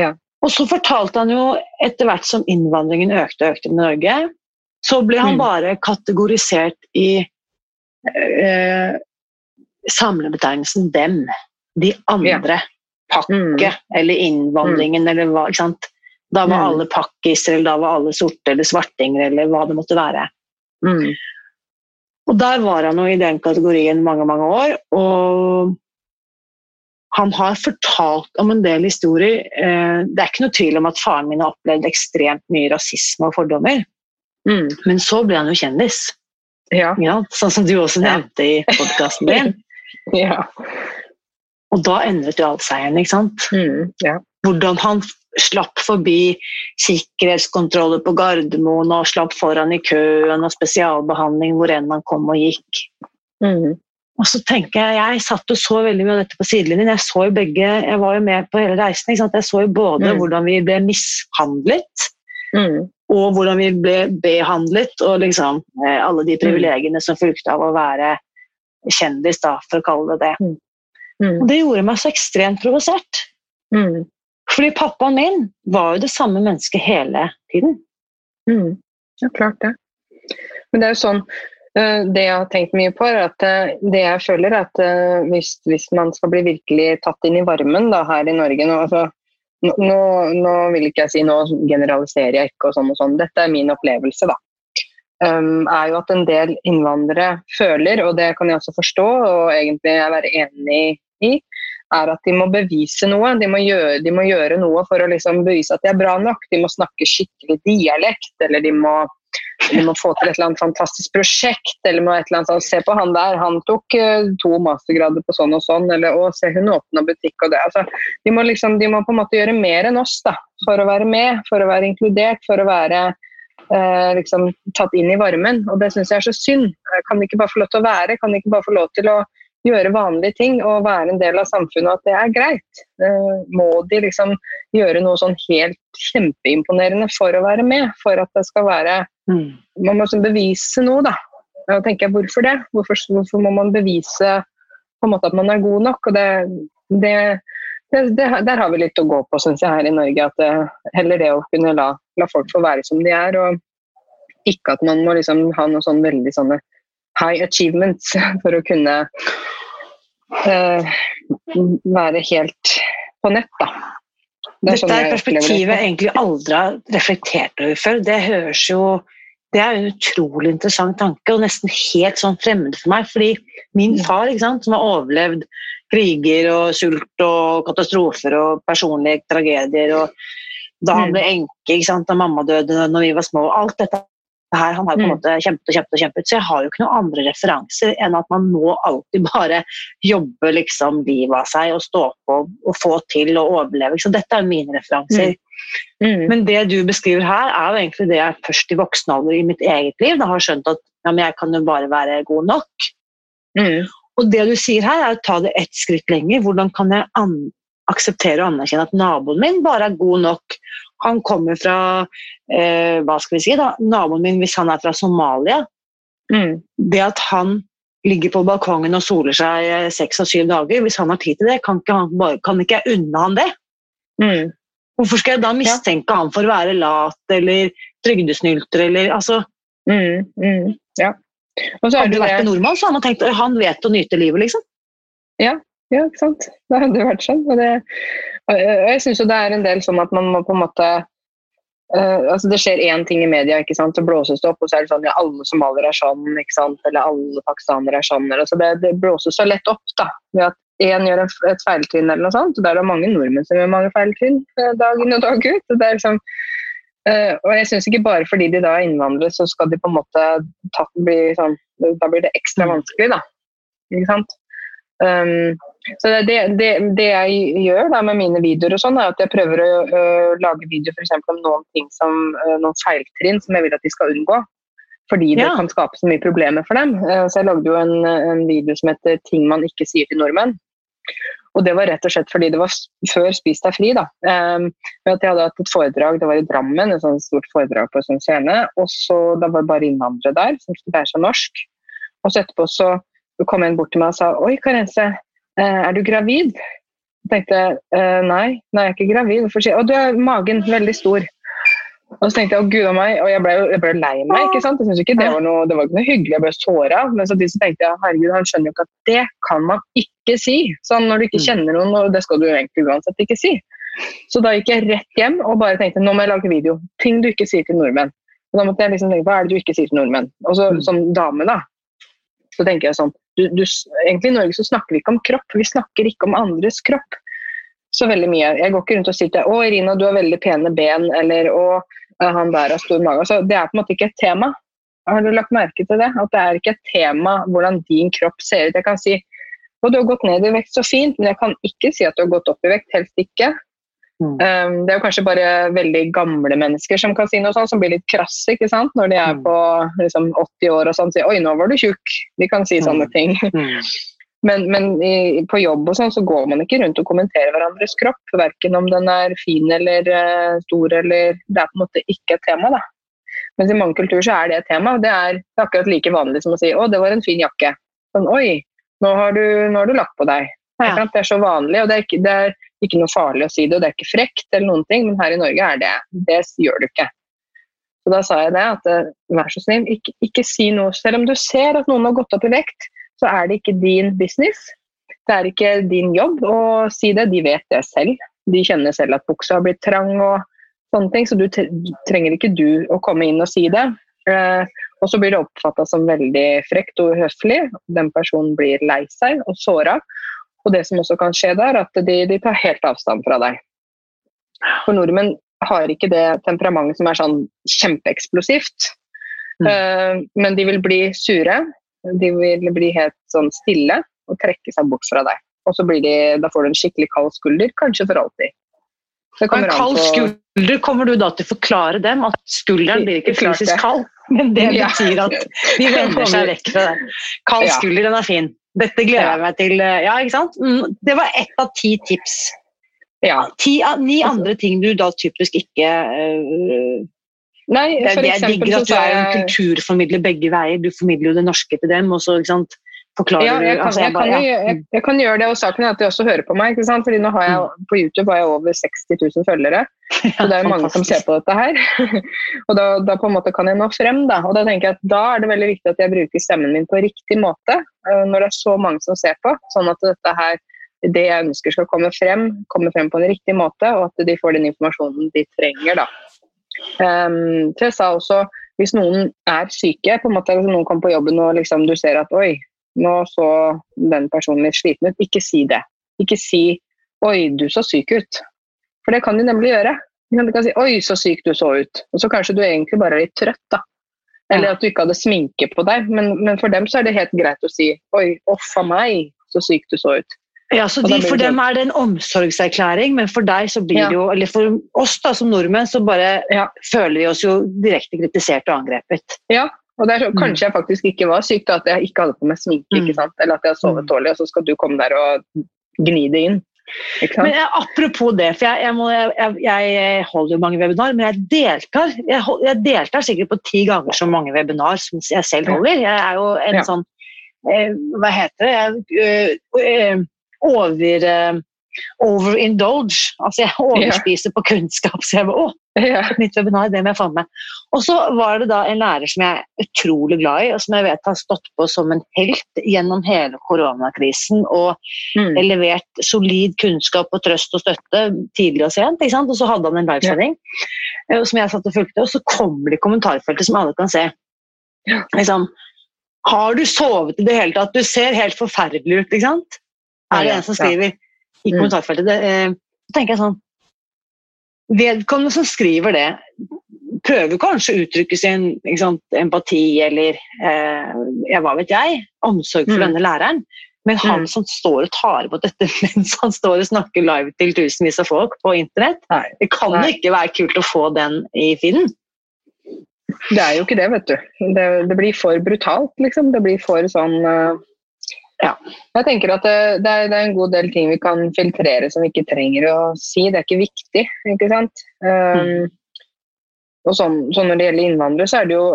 Ja. Og så fortalte han jo etter hvert som innvandringen økte og økte i Norge, så ble han mm. bare kategorisert i eh, samlebetegnelsen 'dem'. De andre. Pakke mm. eller innvandringen mm. eller hva. ikke sant? Da var mm. alle pakkiser, eller da var alle sorte eller svartinger, eller hva det måtte være. Mm. Og der var han jo i den kategorien mange, mange år. Og han har fortalt om en del historier. Eh, det er ikke noe tvil om at faren min har opplevd ekstremt mye rasisme og fordommer. Mm. Men så ble han jo kjendis. Ja. Ja, sånn som du også nevnte i podkasten din. ja. Og da endret jo alt seg igjen, ikke sant? Mm. Ja. Hvordan han slapp forbi sikkerhetskontroller på Gardermoen og slapp foran i køen og spesialbehandling hvor enn han kom og gikk. Mm. Og så tenker Jeg jeg satt og så veldig mye av dette på sidelinjen. Jeg så jo begge, jeg var jo med på hele reisen. Jeg så jo både mm. hvordan vi ble mishandlet, mm. og hvordan vi ble behandlet, og liksom eh, alle de mm. privilegiene som fulgte av å være kjendis, da, for å kalle det det. Mm. Og det gjorde meg så ekstremt provosert. Mm. Fordi pappaen min var jo det samme mennesket hele tiden. Mm. Ja, klart det. Men det er jo sånn Eh, det jeg har tenkt mye på, er at eh, det jeg føler er at eh, hvis, hvis, man skal bli virkelig tatt inn i varmen da, her i Norge nå, altså, nå, nå, vil ikke jeg si nå generaliserer jeg ikke og sånn og sånn, dette er min opplevelse, da. Um, er jo at en del innvandrere føler, og det kan jeg også forstå og egentlig jeg være enig i, er at de må bevise noe. De må gjøre, de må gjøre noe for å liksom bevise at de er bra nok. De må snakke skikkelig dialekt, eller de må de må få til et eller annet fantastisk prosjekt. eller må et eller annet sånn, Se på han der, han tok uh, to mastergrader på sånn og sånn. Eller å, se hun åpna butikk og det. Altså, de, må liksom, de må på en måte gjøre mer enn oss da, for å være med, for å være inkludert, for å være uh, liksom, tatt inn i varmen. Og det syns jeg er så synd. Kan de ikke bare få lov til å være? Kan de ikke bare få lov til å gjøre vanlige ting og være en del av samfunnet, at det er greit? Eh, må de liksom gjøre noe sånn helt kjempeimponerende for å være med? For at det skal være Mm. Man må liksom bevise noe, da. Da tenker jeg, Hvorfor det? Hvorfor, hvorfor, må man bevise på en måte at man er god nok? og det, det, det, Der har vi litt å gå på, syns jeg, her i Norge. at det Heller det å kunne la, la, folk få være som de er, og ikke at man må liksom ha noe sånn veldig sånne high achievements for å kunne uh, være helt på nett, da. Det er Dette er perspektivet jeg egentlig aldri har reflektert over før. Det høres jo det er en utrolig interessant tanke, og nesten helt sånn fremmed for meg. fordi min far, sant, som har overlevd kriger og sult og katastrofer og personlige tragedier og Da han mm. ble enke da mamma døde når vi var små Alt dette her, Han har på en mm. måte kjempet og kjempet, og kjempet, så jeg har jo ikke noen andre referanser enn at man må alltid bare jobbe liksom livet av seg og stå på og få til og overleve. Så dette er mine referanser. Mm. Mm. Men det du beskriver her, er jo egentlig det jeg først i voksen alder i mitt eget liv da har skjønt at ja, jeg kan jo bare være god nok. Mm. Og det du sier her, er å ta det ett skritt lenger. Hvordan kan jeg akseptere og anerkjenne at naboen min bare er god nok han kommer fra eh, hva skal vi si da, naboen min hvis han er fra Somalia. Mm. Det at han ligger på balkongen og soler seg eh, seks av syv dager, hvis han har tid til det, kan ikke, han, kan ikke jeg unne han det? Mm. Hvorfor skal jeg da mistenke ja. han for å være lat eller trygdesnylter eller altså mm, mm, ja. Hadde du vært en nordmann, så hadde man tenkt han vet å nyte livet, liksom. Ja, ja, ikke sant. Det hadde vært sånn. Og, det, og jeg syns jo det er en del sånn at man må på en måte uh, altså Det skjer én ting i media, ikke sant? så blåses det opp, og så er det sånn ja, alle somaliere er sånn, ikke sant? eller alle pakistanere er sånn. Eller, så det, det, blåses så lett opp da, ved at én gjør et feiltrinn eller noe sånt. og Der er det mange nordmenn som gjør mange feiltrinn uh, dag inn og dag ut. og det er liksom Uh, og jeg synes ikke bare fordi de da er innvandrere, så skal de på en måte ta, bli sånn Da blir det ekstra mm. vanskelig, da. Ikke sant? Um, så det, det, det, jeg gjør da med mine videoer, og sånn, er at jeg prøver å uh, lage videoer for om noen ting som, uh, noen feiltrinn som jeg vil at de skal unngå. Fordi det ja. kan skape så mye problemer for dem. Uh, så jeg lagde jo en, en, video som heter 'Ting man ikke sier til nordmenn'. Og det var rett og slett fordi det var før Spis deg fri. da. Um, Jeg hadde hatt et foredrag, det var i Drammen, et sånt stort foredrag på en sånn scene. og så Da var det bare innvandrere der som skulle lære seg norsk. Og så etterpå så kom en bort til meg og sa 'Oi, Karense, Eh, er du gravid? Jeg tenkte eh, nei, nei, jeg er ikke gravid. Hvorfor sier Og du er magen veldig stor. Og så tenkte jeg å gud a meg, og jeg ble, jeg ble lei meg. ikke sant? Jeg synes ikke Det var noe, det var ikke noe hyggelig, jeg ble såra. Men så tenkte jeg herregud, han skjønner jo ikke at det kan man ikke si. Sånn Når du ikke mm. kjenner noen, og det skal du egentlig uansett ikke si. Så da gikk jeg rett hjem og bare tenkte nå må jeg lage video. Ting du ikke sier til nordmenn. Og da måtte jeg liksom tenke hva er det du ikke sier til nordmenn? Og så mm. som dame, da, så tenker jeg sånn du, du, egentlig I Norge så snakker vi ikke om kropp, vi snakker ikke om andres kropp så veldig mye. Jeg går ikke rundt og sier til 'Å, Irina, du har veldig pene ben', eller 'Å, han der har stor mage'. Så det er på en måte ikke et tema. Har du lagt merke til det? At det er ikke et tema hvordan din kropp ser ut. Jeg kan si 'Å, du har gått ned i vekt så fint', men jeg kan ikke si at du har gått opp i vekt. Helst ikke. Um, det er jo kanskje bare veldig gamle mennesker som kan si noe sånt, som blir litt krasse ikke sant? når de er mm. på liksom, 80 år og sånn. Sier 'oi, nå var du tjukk'. De kan si sånne ting. Mm. Men, men i, på jobb og sånn så går man ikke rundt og kommenterer hverandres kropp. Verken om den er fin eller uh, stor eller Det er på en måte ikke et tema, da. Mens i mange kulturer så er det et tema. det er akkurat like vanlig som å si 'å, det var en fin jakke'. Sånn 'oi, nå har du, nå har du lagt på deg'. Ja. Det er så vanlig, og det er, ikke, det er, ikke noe farlig å si det, og det er ikke frekt, eller noen ting, men her i Norge er det det gjør du ikke. Så da sa jeg det, at eh, vær så snill, ikke, ikke si noe. Selv om du ser at noen har gått opp i vekt, så er det ikke din business. Det er ikke din jobb å si det, de vet det selv. De kjenner selv at buksa har blitt trang og sånne ting, så du trenger ikke du å komme inn og si det. Eh, og så blir det oppfatta som veldig frekt og uhøflig. Den personen blir lei seg og såra. Og det som også kan skje der, at de, de tar helt avstand fra deg. For nordmenn har ikke det temperamentet som er sånn kjempeeksplosivt. Mm. Uh, men de vil bli sure. De vil bli helt sånn stille og trekke seg bort fra deg. Og så blir de, da får du en skikkelig kald skulder, kanskje for alltid. En kald skulder, kommer du da til å forklare dem at skulderen blir ikke fysisk kald? Men det betyr at de vender seg vekk fra deg. Kald skulder, den er fin. Dette gleder jeg meg til. Eh, ja, ikke sant? Mm, det var ett av ti tips. Ja. Ti, ni altså- andre ting du da typisk ikke uh, Nei, for det, det digger at du er en kulturformidler begge veier. Du formidler jo det norske til dem. og så, ikke sant? Forklarer ja, jeg kan, altså, jeg, bare, kan jo, jeg, jeg, kan gjøre det, og saken er at de også hører på meg. ikke sant? Fordi nå har jeg, mm. På YouTube har jeg over 60 000 følgere, så det er jo mange som ser på dette her. og da, da, på en måte kan jeg nå frem. Da og da tenker jeg at da er det veldig viktig at jeg bruker stemmen min på riktig måte. Uh, når det er så mange som ser på. Sånn at dette her, det jeg ønsker skal komme frem, kommer frem på en riktig måte, og at de får den informasjonen de trenger. da. Um, så jeg sa også hvis noen er syke, på en måte, hvis noen kommer på jobben og liksom, du ser at oi, nå så den personen litt sliten ut. Ikke si det. Ikke si 'oi, du så syk ut'. For det kan de nemlig gjøre. Du kan si 'oi, så syk du så ut'. Og så kanskje du egentlig bare er litt trøtt, da. Eller at du ikke hadde sminke på deg. Men, men for dem så er det helt greit å si 'oi, uff a meg, så syk du så ut'. Ja, så de, For dem er det en omsorgserklæring, men for deg så blir det jo, eller for oss da som nordmenn, så bare ja, føler vi oss jo direkte kritisert og angrepet. Ja, og det er så, mm. Kanskje jeg faktisk ikke var syk, da, at jeg ikke hadde på meg sminke, ikke mm. sant? eller at jeg har sovet mm. dårlig, og så skal du komme der og gni det inn. Men jeg, Apropos det, for jeg, jeg, må, jeg, holder jo mange webinar, men jeg deltar jeg, deltar sikkert på ti ganger så mange webinar som jeg selv holder. Jeg er jo en ja. sånn eh, Hva heter det? Jeg, øh, over... Overindulge. Altså jeg overspiser yeah. på kunnskap. Så jeg bare, å, et nytt webinar, det må jeg få med. Og så var det da en lærer som jeg er utrolig glad i, og som jeg vet har stått på som en helt gjennom hele koronakrisen og mm. levert solid kunnskap og trøst og støtte tidlig og sent. ikke sant? Og så hadde han en livesending yeah. som jeg satt og fulgte, og så kommer det i kommentarfeltet som alle kan se. Liksom, har du sovet i det hele tatt? Du ser helt forferdelig ut, ikke sant? Er det en som skriver i mm. kommentarfeltet. Det, eh, så tenker jeg sånn Vedkommende som skriver det, prøver kanskje å uttrykke sin sant, empati eller eh, ja, hva vet jeg, omsorg for mm. denne læreren. Men han mm. som står og tar imot dette mens han står og snakker live til tusenvis av folk på internett, Nei. det kan jo ikke være kult å få den i feeden. Det er jo ikke det, vet du. Det, det blir for brutalt, liksom. Det blir for sånn uh, ja. Jeg tenker at det, det, er, det, er, en god del ting vi kan filtrere som vi ikke trenger å si. Det er ikke viktig, ikke sant. Um, mm. Og sånn, så Når det gjelder innvandrere, så er det jo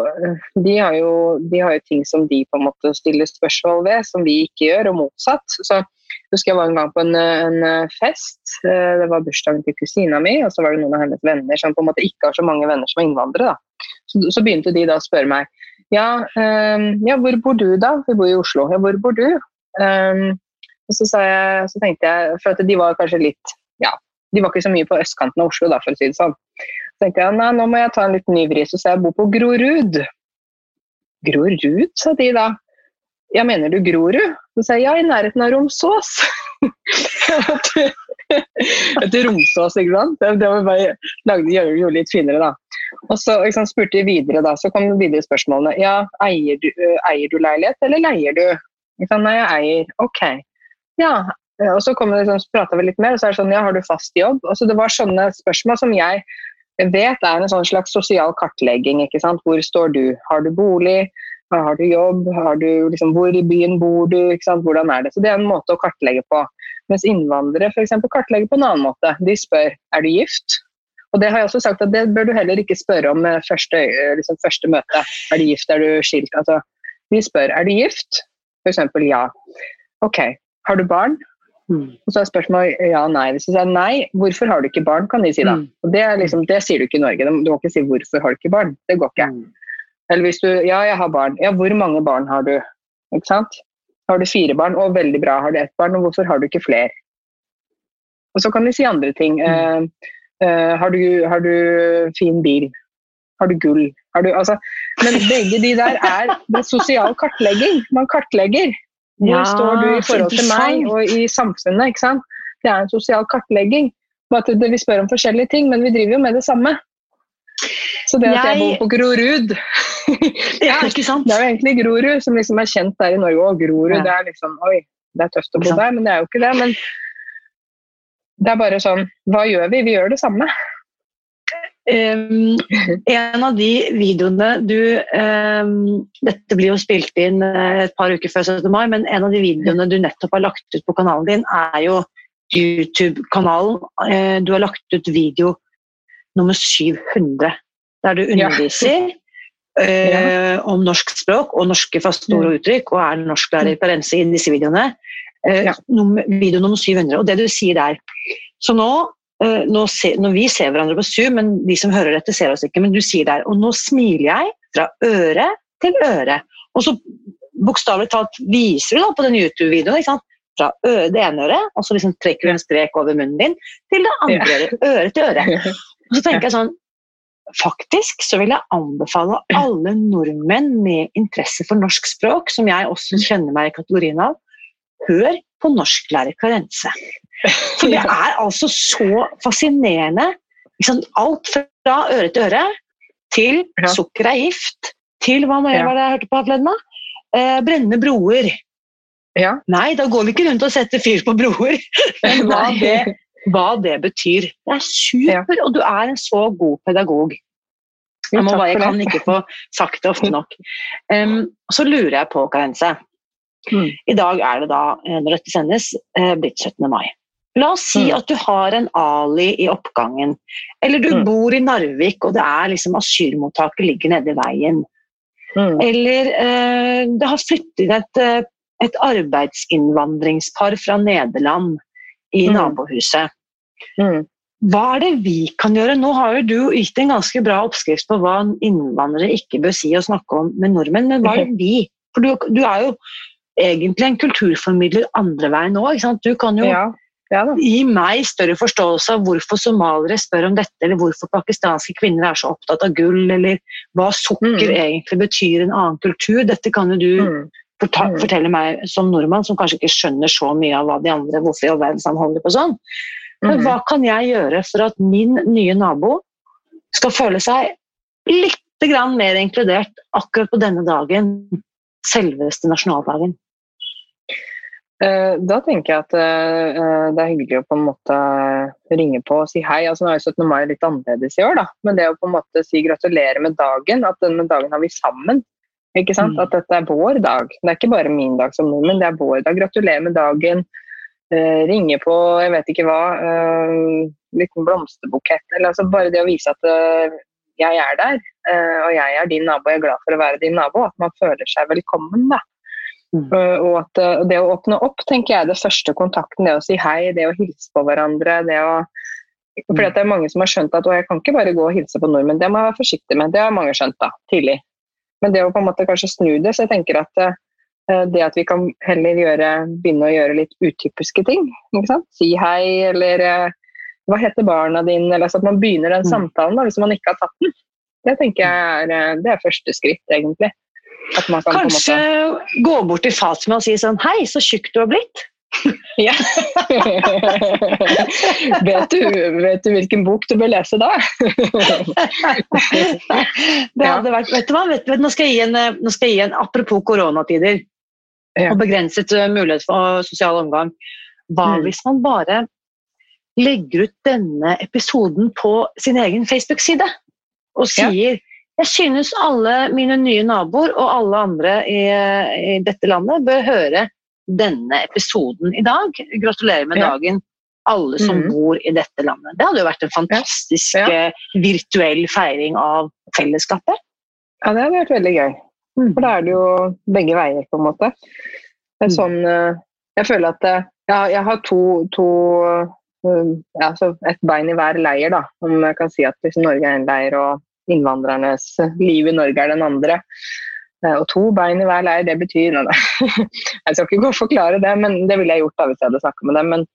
de, har jo de har jo ting som de på en måte stiller spørsmål ved, som vi ikke gjør, og motsatt. Så husker jeg var en gang på en, en fest. Eh, det var bursdagen til kusina mi, og så var det noen av hennes venner som på en måte ikke har så mange venner som er innvandrere. da. Så, så begynte de da å spørre meg ja, um, ja, hvor bor du da? Vi bor i Oslo. Ja, hvor bor du? Um, og så, jeg, så, tenkte jeg, for at de var kanskje litt ja, de var ikke så mye på østkanten av Oslo, da, for å si det sånn. Så tenkte jeg nei, nå må jeg ta en liten ny vri, så sa jeg bor på Grorud. Grorud, sa de da. Ja, mener du Grorud? Så sa jeg ja, i nærheten av Romsås. Etter Romsås, ikke sant. Det, det var bare lagde, gjøre det litt finere, da. Og så liksom, spurte de videre, da. Så kom videre spørsmålene. Ja, eier du, eier du leilighet, eller leier du? Nei, jeg eier. Ok. Ja. Og så kom det liksom, prata vi litt mer, og så er det sånn Ja, har du fast jobb? Og så Det var sånne spørsmål som jeg vet er en sånn slags sosial kartlegging. ikke sant? Hvor står du? Har du bolig? Har du jobb? Har du, liksom, hvor i byen bor du? ikke sant? Hvordan er det? Så Det er en måte å kartlegge på. Mens innvandrere for eksempel, kartlegger på en annen måte. De spør er du gift. Og det har jeg også sagt at det bør du heller ikke spørre om første, liksom, første møte. Er du gift, er du skilt? Altså, de spør er du gift. F.eks. ja. Ok, har du barn? Mm. Og så er spørsmålet ja og nei. Hvis du sier nei, hvorfor har du ikke barn, kan de si da. Mm. Og det, er liksom, det sier du ikke i Norge. Du må ikke si hvorfor har du ikke barn. Det går ikke. Eller hvis du ja, jeg har barn. Ja, hvor mange barn har du? Ikke sant? Har du fire barn? Å, veldig bra. Har du ett barn? Og hvorfor har du ikke flere? Og så kan de si andre ting. Eh, eh, har, du, har du fin bil? Har du gull? Har du, altså, men begge de der er det sosial kartlegging. Man kartlegger. Hvor Ja, står du i forhold til meg og i samfunnet? ikke sant? Det er en sosial kartlegging. Vi spør om forskjellige ting, men vi driver jo med det samme. Så det at jeg, Jeg- bor på Grorud Ja, ikke sant? Det er jo egentlig Grorud som liksom er kjent der i Norge. Og Grorud, Ja. det er liksom Oi, det er tøft å bo der, men det er jo ikke det. Men det er bare sånn Hva gjør vi? Vi gjør det samme. Um, en av de videoene du um, Dette blir jo spilt inn eh, et par uker før 17. mai, men en av de videoene du nettopp har lagt ut på kanalen din, er jo YouTube-kanalen. Uh, du har lagt ut video nummer 700, der du underviser eh, om norsk språk og norske faste ord og uttrykk, og er norsklærer på Rense i disse videoene. Uh, Ja. video nummer 700. Og det du sier der Så nå nå se, når vi ser hverandre på Zoom, men de som hører dette, ser oss ikke. Men du sier der Og nå smiler jeg fra øre til øre. Og så bokstavelig talt viser du da på den YouTube-videoen fra øre, det ene øret, og så liksom trekker du en strek over munnen din, til det andre øret. Øre til øre. Og så tenker jeg sånn Faktisk så vil jeg anbefale alle nordmenn med interesse for norsk språk, som jeg også kjenner meg i kategorien av, hør på norsklærer Karense. For det er altså så fascinerende. Alt fra øre til øre til sukker er gift, til hva mer var det jeg hørte på forleden? Eh, brennende broer. Ja. Nei, da går vi ikke rundt og setter fyr på broer. Men hva det, hva det betyr. Det er super, og du er en så god pedagog. Jeg, må jeg kan ikke få sagt det ofte nok. Um, så lurer jeg på, Karense. Mm. I dag er det da, eh, når dette sendes, eh, blitt 17. mai. La oss si Mm. at du har en Ali i oppgangen, eller du Mm. bor i Narvik og det er liksom asylmottaket ligger nede i veien. Mm. Eller eh, det har flyttet et, eh, et arbeidsinnvandringspar fra Nederland i nabohuset. Mm. Hva er det vi kan gjøre? Nå har jo du gitt en ganske bra oppskrift på hva innvandrere ikke bør si og snakke om med nordmenn, men hva er det vi? For du, du er jo egentlig en kulturformidler andre veien òg. Du kan jo Ja. Ja gi meg større forståelse av hvorfor somaliere spør om dette, eller hvorfor pakistanske kvinner er så opptatt av gull, eller hva sukker Mm. egentlig betyr i en annen kultur. Dette kan jo du Mm. Mm. fortelle meg som nordmann, som kanskje ikke skjønner så mye av hva de andre hvorfor i all verden han holder på sånn. Men Mm. hva kan jeg gjøre for at min nye nabo skal føle seg litt mer inkludert akkurat på denne dagen, selveste nasjonaldagen? Eh, Da tenker jeg at eh, det er hyggelig å på en måte ringe på og si hei. Altså, nå er jo 17. mai litt annerledes i år, da. men det å på en måte si gratulerer med dagen, at denne dagen har vi sammen. Ikke sant? Mm. At dette er vår dag. Det er ikke bare min dag som nordmenn, det er vår dag. Gratulerer med dagen. Eh, ringe på jeg vet ikke hva, eh, liten blomsterbukett. Eller altså bare det å vise at eh, jeg er der, eh, og jeg er din nabo, jeg er glad for å være din nabo. At man føler seg velkommen. da. Mm. Uh, og at uh, det å åpne opp, tenker jeg det første kontakten. Det å si hei, det å hilse på hverandre. det å for det er mange som har skjønt at jeg kan ikke bare gå og hilse på nordmenn. Det må jeg være forsiktig med. Det har mange skjønt da, tidlig. Men det å på en måte kanskje snu det, så jeg tenker at uh, det at vi kan heller gjøre, begynne å gjøre litt utypiske ting. ikke sant? Si hei, eller hva heter barna dine? Eller så at man begynner den Mm. samtalen da, hvis man ikke har tatt den. Det tenker jeg er, det er første skritt, egentlig. Kanskje måte gå bort til Fatima og si sånn Hei, så tjukk du har blitt. Ja. vet, du, vet du hvilken bok du bør lese da? Det hadde vært, vet du hva, vet, vet, nå, skal jeg gi en, nå skal jeg gi en apropos koronatider Ja. og begrenset eh, mulighet for sosial omgang. Hva Mm. hvis man bare legger ut denne episoden på sin egen Facebook-side og Ja. Jeg synes alle mine nye naboer og alle andre i, i dette landet bør høre denne episoden i dag. Gratulerer med Ja. dagen, alle som mm. bor i dette landet. Det hadde jo vært en fantastisk Ja. Ja. virtuell feiring av fellesskapet. Ja, det hadde vært veldig gøy. Mm. For da er det jo begge veier, på en måte. Det er Mm. sånn, eh, jeg føler at eh, jeg har to, to ja, så et bein i hver leir, da. Om jeg kan si at liksom, Norge er en leir og innvandrernes liv i Norge er den andre. Eh, Og to bein i hver leir, det betyr nei, nei. Jeg skal ikke gå og forklare det, men det ville jeg gjort da hvis jeg hadde snakka med dem. Men,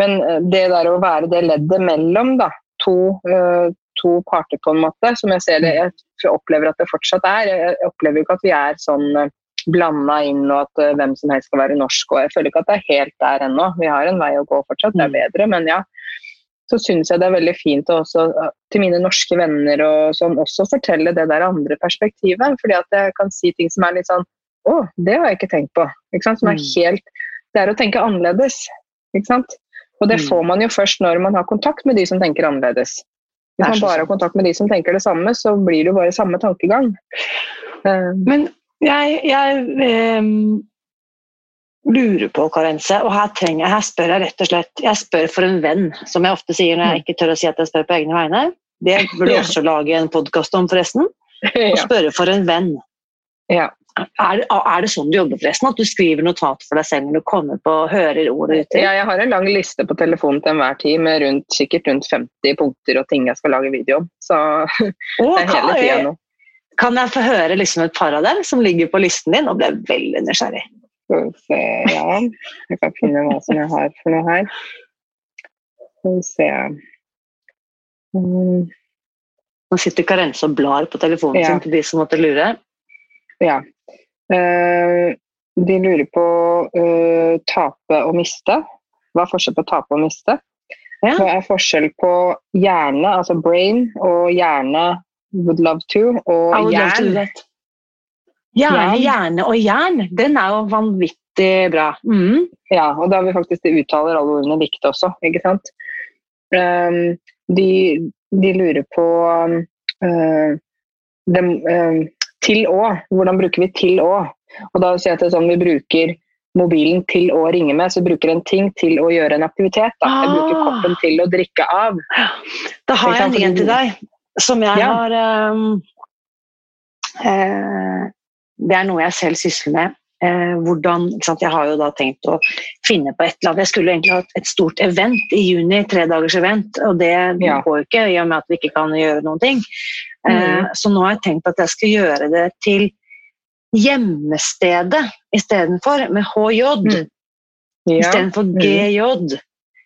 men eh, det der å være det leddet mellom da, to, eh, to parter, på en måte, som jeg ser det, jeg opplever at det fortsatt er. Jeg opplever ikke at vi er sånn blanda inn og at hvem som helst skal være norsk. og Jeg føler ikke at det er helt der ennå. Vi har en vei å gå fortsatt, det er bedre. Men ja, så syns jeg det er veldig fint å også eh, til mine norske venner og sånn også fortelle det der andre perspektivet. fordi at jeg kan si ting som er litt sånn Å, det har jeg ikke tenkt på. Ikke sant? Som er Mm. helt Det er å tenke annerledes. Ikke sant? Og det Mm. får man jo først når man har kontakt med de som tenker annerledes. Er Hvis man bare har kontakt med de som tenker det samme, så blir det jo bare samme tankegang. Men jeg, jeg ehm, lurer på, Karense, og her, trenger, her spør jeg rett og slett Jeg spør for en venn, som jeg ofte sier når jeg ikke tør å si at jeg spør på egne vegne. Det burde du også lage en podkast om, forresten. Å spørre for en venn. Ja. Er, er det sånn du jobber, forresten? At du skriver notat for deg selv når du kommer på og hører ordet ute? Ja, jeg har en lang liste på telefonen til enhver tid med rundt, sikkert rundt 50 punkter og ting jeg skal lage video om. Så Å, det er hele kan, tida nå. kan jeg få høre liksom et par av dem som ligger på listen din? Og ble veldig nysgjerrig. Skal vi se, ja. Jeg kan finne hva som jeg har for noe her. Skal vi se. um, Nå sitter Karense og blar på telefonen Ja. sin til de som måtte lure. ja. Uh, de lurer på uh, tape og miste. Hva er forskjell på tape og miste? Ja. Hva er forskjell på hjerne, altså brain, og hjerne would love to, og jern? Hjerne, hjerne og jern. Den er jo vanvittig bra. Mm. Ja, og da har vi faktisk de uttaler alle ordene likt også, ikke sant? Um, de, de lurer på um, dem, um, til å. Hvordan bruker vi til å? Og da sier jeg at det er sånn vi bruker mobilen til å ringe med, så bruker en ting til å gjøre en aktivitet. Da. Jeg bruker Ah. koppen til å drikke av. Da har jeg en til deg, som jeg Ja. har um, eh, Det er noe jeg selv sysler med. Eh, hvordan? Jeg har jo da tenkt å finne på et eller annet. Jeg skulle egentlig hatt et stort event i juni, tredagers event, og det Ja. går jo ikke i og med at vi ikke kan gjøre noen ting. Eh, mm. så nå har jeg tenkt at jeg skal gjøre det til hjemmestedet istedenfor, med HJ. Mm. Ja. Istedenfor GJ.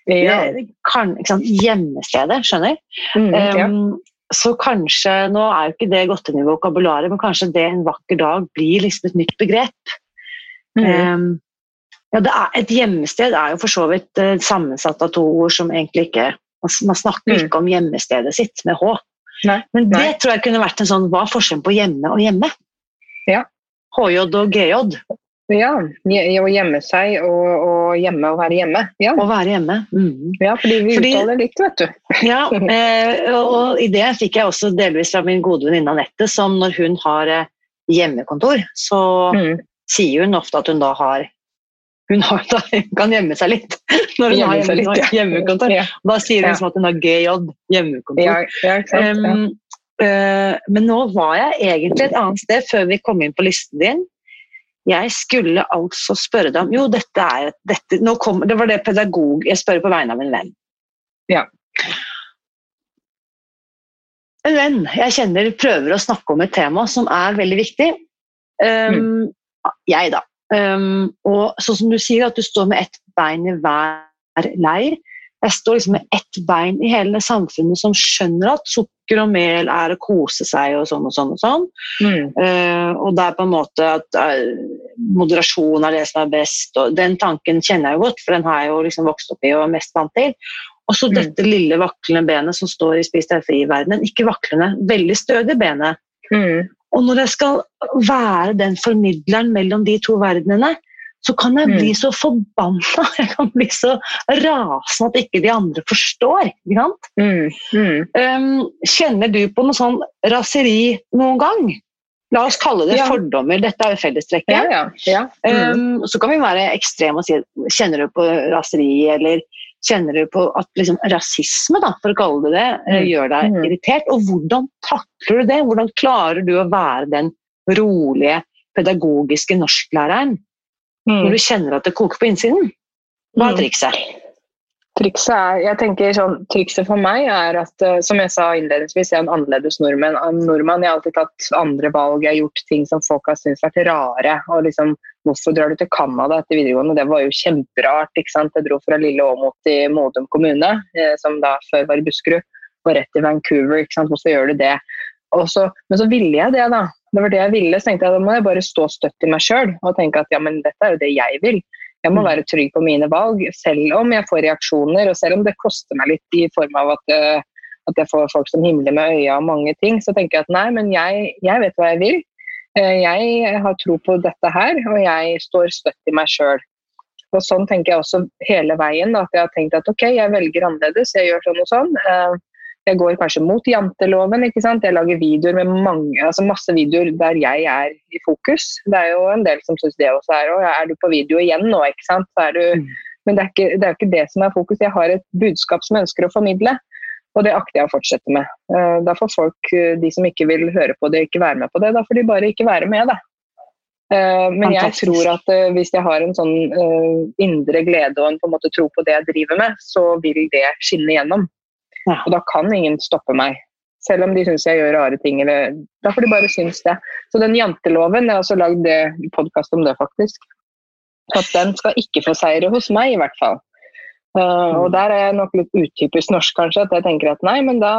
GJ. Ja. Kan, ikke sant? Hjemmestedet, skjønner? Mm, ja. Um, så kanskje, nå er jo ikke det i vokabularet, men kanskje det en vakker dag blir liksom et nytt begrep. Mm. Um, ja, det er, et hjemmested er jo for så vidt uh, sammensatt av to ord som egentlig ikke Man, man snakker Mm. ikke om hjemmestedet sitt med H. Nei, Men det nei. tror jeg kunne vært en sånn Hva er forskjellen på hjemme og hjemme? Ja. HJ og GJ. Ja. Å gjemme seg og, og hjemme og være hjemme. Ja, Å være hjemme. Mm. ja fordi vi Fordi- uttaler likt, vet du. Ja, eh, og og i det fikk jeg også delvis fra min gode venninne Anette, som når hun har eh, hjemmekontor, så Mm. sier hun ofte at hun da har hun, har, da, hun kan gjemme seg litt når hun har hjemme, litt, ja. hjemmekontor. Ja, Da sier hun Ja. liksom at hun har GJ, hjemmekontor. Um, eh, men nå var jeg egentlig et annet sted før vi kom inn på listen din. Jeg skulle altså spørre deg om Jo, dette er dette, kommer, Det var det pedagog Jeg spør på vegne av en venn. Ja. En venn jeg kjenner prøver å snakke om et tema som er veldig viktig. Um, Jeg, da. Um, og sånn som du sier, at du står med ett bein i hver leir. Jeg står liksom med ett bein i hele samfunnet som skjønner at sukker og mel er å kose seg og sånn og sånn. Og sånn. Mm. Uh, og det er på en måte at uh, moderasjon er det som er best. og Den tanken kjenner jeg jo godt, for den har jeg jo liksom vokst opp i og er mest vant til. Og så Mm. dette lille vaklende benet som står i Spis deg fri-verdenen. Ikke vaklende, veldig stødig benet. Mm. Og når jeg skal være den formidleren mellom de to verdenene, så kan jeg Mm. bli så forbanna, jeg kan bli så rasende at ikke de andre forstår. Ikke sant? Mm. Mm. Um, kjenner du på noe sånn raseri noen gang? La oss kalle det Ja. fordommer. Dette er jo fellestrekket. Ja, ja. Mm. Um, så kan vi være ekstreme og si kjenner du på raseri, eller kjenner du på at liksom, rasisme, da, for å kalle det det, eh, Mm. gjør deg Mm. irritert? Og hvordan takler du det? Hvordan klarer du å være den rolige, pedagogiske norsklæreren når Mm. du kjenner at det koker på innsiden? Hva er Mm. trikset? Trikset er, jeg tenker sånn, trikset for meg er at, eh, som jeg sa innledningsvis, jeg er en annerledes nordmann. En nordmann. Jeg har alltid tatt andre valg, jeg har gjort ting som folk har syntes vært rare. og liksom, Hvorfor drar du til Canada etter videregående? Det var jo kjemperart. ikke sant? Jeg dro fra Lille Åmot i Modum kommune, eh, som da før var i Buskerud, og rett til Vancouver. ikke sant? Hvorfor gjør du det? Så, men så ville jeg det, da. Det var det jeg ville. Så tenkte jeg da må jeg bare stå støtt i meg sjøl og tenke at ja, men dette er jo det jeg vil. Jeg må Mm. være trygg på mine valg, selv om jeg får reaksjoner, og selv om det koster meg litt i form av at, eh, at jeg får folk som himler med øya og mange ting, så tenker jeg at nei, men jeg, jeg vet hva jeg vil. Eh, Jeg har tro på dette her, og jeg står støtt i meg sjøl. Og sånn tenker jeg også hele veien. At jeg har tenkt at ok, jeg velger annerledes, jeg gjør sånn og sånn. Jeg går kanskje mot janteloven, ikke sant. Jeg lager videoer med mange, altså masse videoer der jeg er i fokus. Det er jo en del som syns det også er. Og er du på video igjen nå, ikke sant. Så er du, Mm. men det er, ikke, det er ikke det som er fokus. Jeg har et budskap som jeg ønsker å formidle. Og det akter jeg å fortsette med. Eh, Da får folk, eh, de som ikke vil høre på det, ikke være med på det. Da får de bare ikke være med, da. Eh, Men jeg tror at hvis jeg har en sånn indre glede og en på en måte tro på det jeg driver med, så vil det skinne gjennom. Ja. Og da kan ingen stoppe meg. Selv om de syns jeg gjør rare ting. Eller, da får de bare synes det. Så den janteloven, jeg har også lagd podkast om det, faktisk. At den skal ikke få seire hos meg, i hvert fall. Uh, og der er jeg nok litt utypisk norsk, kanskje. At jeg tenker at nei, men da,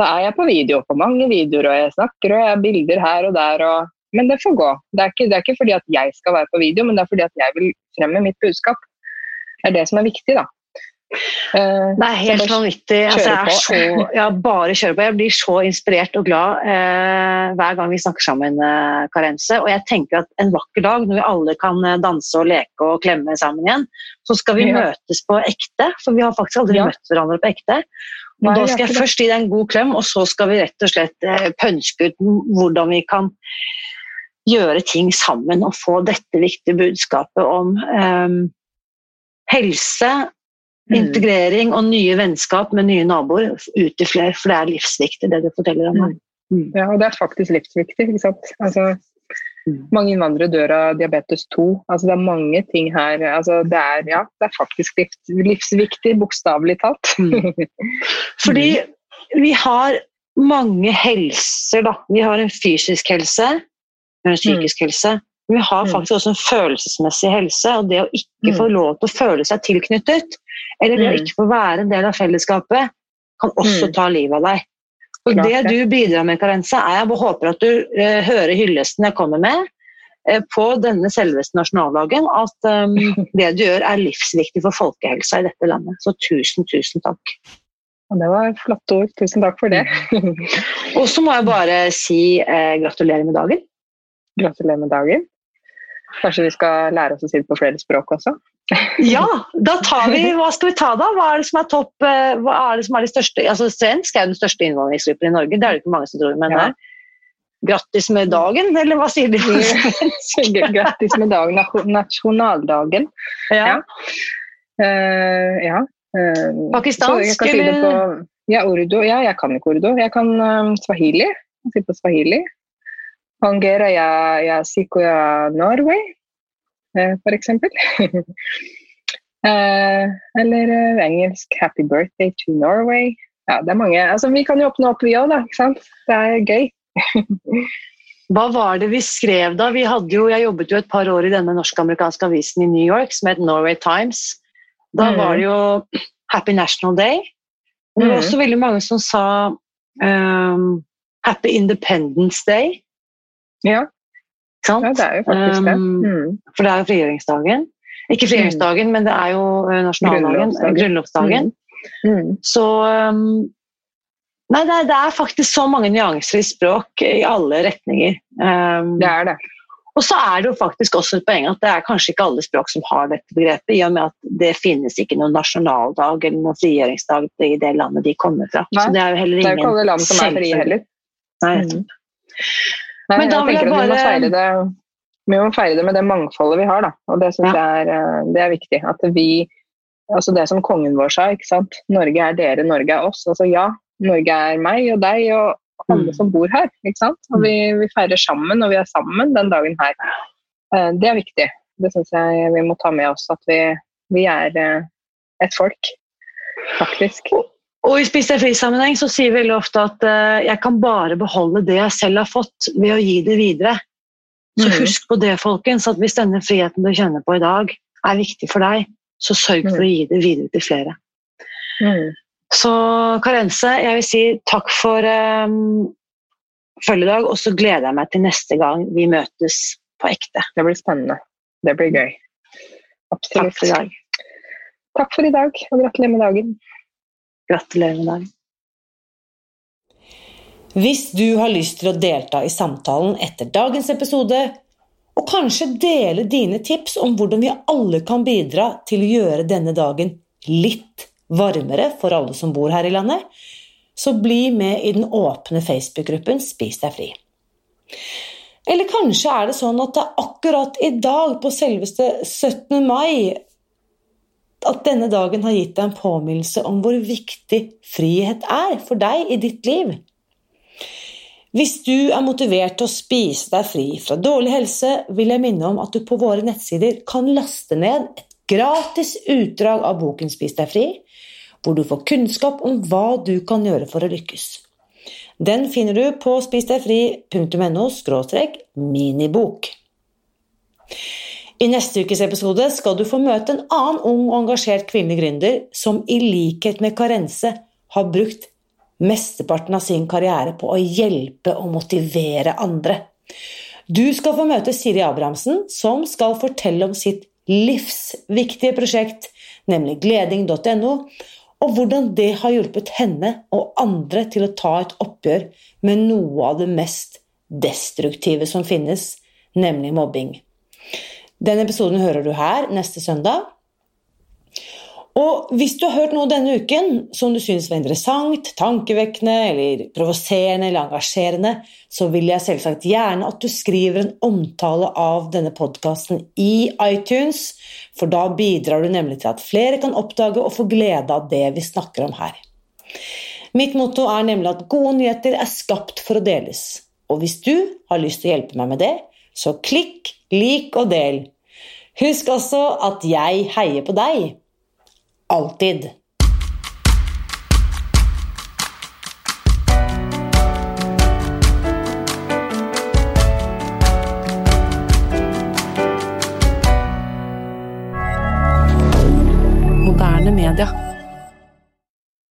da er jeg på video, på mange videoer, og jeg snakker og jeg har bilder her og der. Og, men det får gå. Det er, ikke, det er ikke fordi at jeg skal være på video, men det er fordi at jeg vil fremme mitt budskap. Det er det som er viktig, da. Eh, Det er helt vanvittig. Altså, jeg er så, ja, bare kjøre på. Jeg blir så inspirert og glad eh, hver gang vi snakker sammen, eh, Karense. Og jeg tenker at en vakker dag, når vi alle kan eh, danse og leke og klemme sammen igjen, så skal vi Ja. møtes på ekte. For vi har faktisk aldri Ja. møtt hverandre på ekte. Og da skal jeg først gi deg en god klem, og så skal vi rett og slett eh, pønske ut hvordan vi kan gjøre ting sammen og få dette viktige budskapet om eh, helse. Integrering og nye vennskap med nye naboer ut til flere, for det er livsviktig, det du forteller om. Mm. Ja, og det er faktisk livsviktig. ikke sant? Altså, Mm. mange innvandrere dør av diabetes 2. Altså, det er mange ting her. Altså, det, er, ja, det er faktisk livs, livsviktig, bokstavelig talt. Mm. Fordi vi har mange helser, da. Vi har en fysisk helse, vi har en psykisk helse. Men vi har Mm. faktisk også en følelsesmessig helse, og det å ikke Mm. få lov til å føle seg tilknyttet, eller det å Mm. ikke få være en del av fellesskapet, kan også Mm. ta livet av deg. Og Klart det du bidrar med, Karense, er jeg håper at du eh, hører hyllesten jeg kommer med eh, på denne selveste nasjonaldagen, at um, det du gjør er livsviktig for folkehelsa i dette landet. Så tusen, tusen takk. Og det var flotte ord. Tusen takk for det. Og så må jeg bare si eh, gratulerer med dagen. Gratulerer med dagen. Kanskje vi skal lære oss å si det på flere språk også? Ja, da tar vi Hva skal vi ta, da? Hva er det som er topp eh, Hva er det som er de største Altså, Svensk er jo den største innvandringsgruppen i Norge, det er det ikke mange som tror, men Ja. eh, grattis med dagen, eller hva sier de? Grattis med dagen, nasjonaldagen. ja. Ja. Uh, Pakistansk, jeg kan si eller? på, ja, urdu. Ja, jeg kan ikke urdu. Jeg kan eh, swahili. Jeg sier på swahili. pangera, ja, ja, siko ja, Norway. Eh, eller eh, engelsk 'Happy birthday to Norway'. Ja, det er mange. Altså, vi kan jo åpne opp, vi òg, da. Ikke sant? Det er gøy. Hva var det vi skrev da? Vi hadde jo, jeg jobbet jo et par år i denne norsk-amerikanske avisen i New York som het Norway Times. Da Mm. var det jo Happy National Day. Men det var Mm. også veldig mange som sa um, Happy Independence Day. Ja? Ja, det er jo faktisk det. Um, Mm. For det er jo frigjøringsdagen. Ikke frigjøringsdagen, men det er jo eh, nasjonaldagen. Grunnlovsdagen. Grunnlovsdagen. Mm. Så um, Nei, det er, det er faktisk så mange nyanser i språk i alle retninger. Um, Det er det. og så er det jo faktisk også et poeng at det er kanskje ikke alle språk som har dette begrepet, i og med at det finnes ikke noen nasjonaldag eller noen frigjøringsdag i det landet de kommer fra. Nei, så det er jo heller ingen Det er jo ikke alle land som er frie heller. Nei, Mm. Nei, Men da vil jeg at vi må feire det vi må feire det med det mangfoldet vi har, da. Og det syns Ja. jeg er, eh, det er viktig. At vi Altså det som kongen vår sa, ikke sant. Norge er dere, Norge er oss. Altså ja, Norge er meg og deg og alle Mm. som bor her. ikke sant? Og vi, vi feirer sammen, og vi er sammen den dagen her. Eh, Det er viktig. Det syns jeg vi må ta med oss. At vi, Vi er eh, et folk, faktisk. Og i Spis deg fri-sammenheng så sier vi veldig ofte at uh, jeg kan bare beholde det jeg selv har fått, ved å gi det videre. Så mm. husk på det, folkens, at hvis denne friheten du kjenner på i dag, er viktig for deg, så sørg for å gi det videre til flere. Mm. Så Karense, jeg vil si takk for um, følgedag, og så gleder jeg meg til neste gang vi møtes på ekte. Det blir spennende. Det blir gøy. Takk Absolutt. for i dag. Takk for i dag, og gratulerer med dagen. Gratulerer med dagen. Hvis du har lyst til å delta i samtalen etter dagens episode, og kanskje dele dine tips om hvordan vi alle kan bidra til å gjøre denne dagen litt varmere for alle som bor her i landet, så bli med i den åpne Facebook-gruppen Spis deg fri. Eller kanskje er det sånn at det er akkurat i dag, på selveste 17. mai, at denne dagen har gitt deg en påminnelse om hvor viktig frihet er for deg i ditt liv. Hvis du er motivert til å spise deg fri fra dårlig helse, vil jeg minne om at du på våre nettsider kan laste ned et gratis utdrag av boken Spis deg fri, hvor du får kunnskap om hva du kan gjøre for å lykkes. Den finner du på spisdegfri.no minibok. I neste ukes episode skal du få møte en annen ung og engasjert kvinnelig gründer som i likhet med Karense har brukt mesteparten av sin karriere på å hjelpe og motivere andre. Du skal få møte Siri Abrahamsen, som skal fortelle om sitt livsviktige prosjekt, nemlig gleding.no, og hvordan det har hjulpet henne og andre til å ta et oppgjør med noe av det mest destruktive som finnes, nemlig mobbing. Den episoden hører du her neste søndag. Og hvis du har hørt noe denne uken som du syns var interessant, tankevekkende eller provoserende eller engasjerende, så vil jeg selvsagt gjerne at du skriver en omtale av denne podkasten i iTunes, for da bidrar du nemlig til at flere kan oppdage og få glede av det vi snakker om her. Mitt motto er nemlig at gode nyheter er skapt for å deles. Og hvis du har lyst til å hjelpe meg med det, så klikk, lik og del. Husk også at jeg heier på deg. Alltid.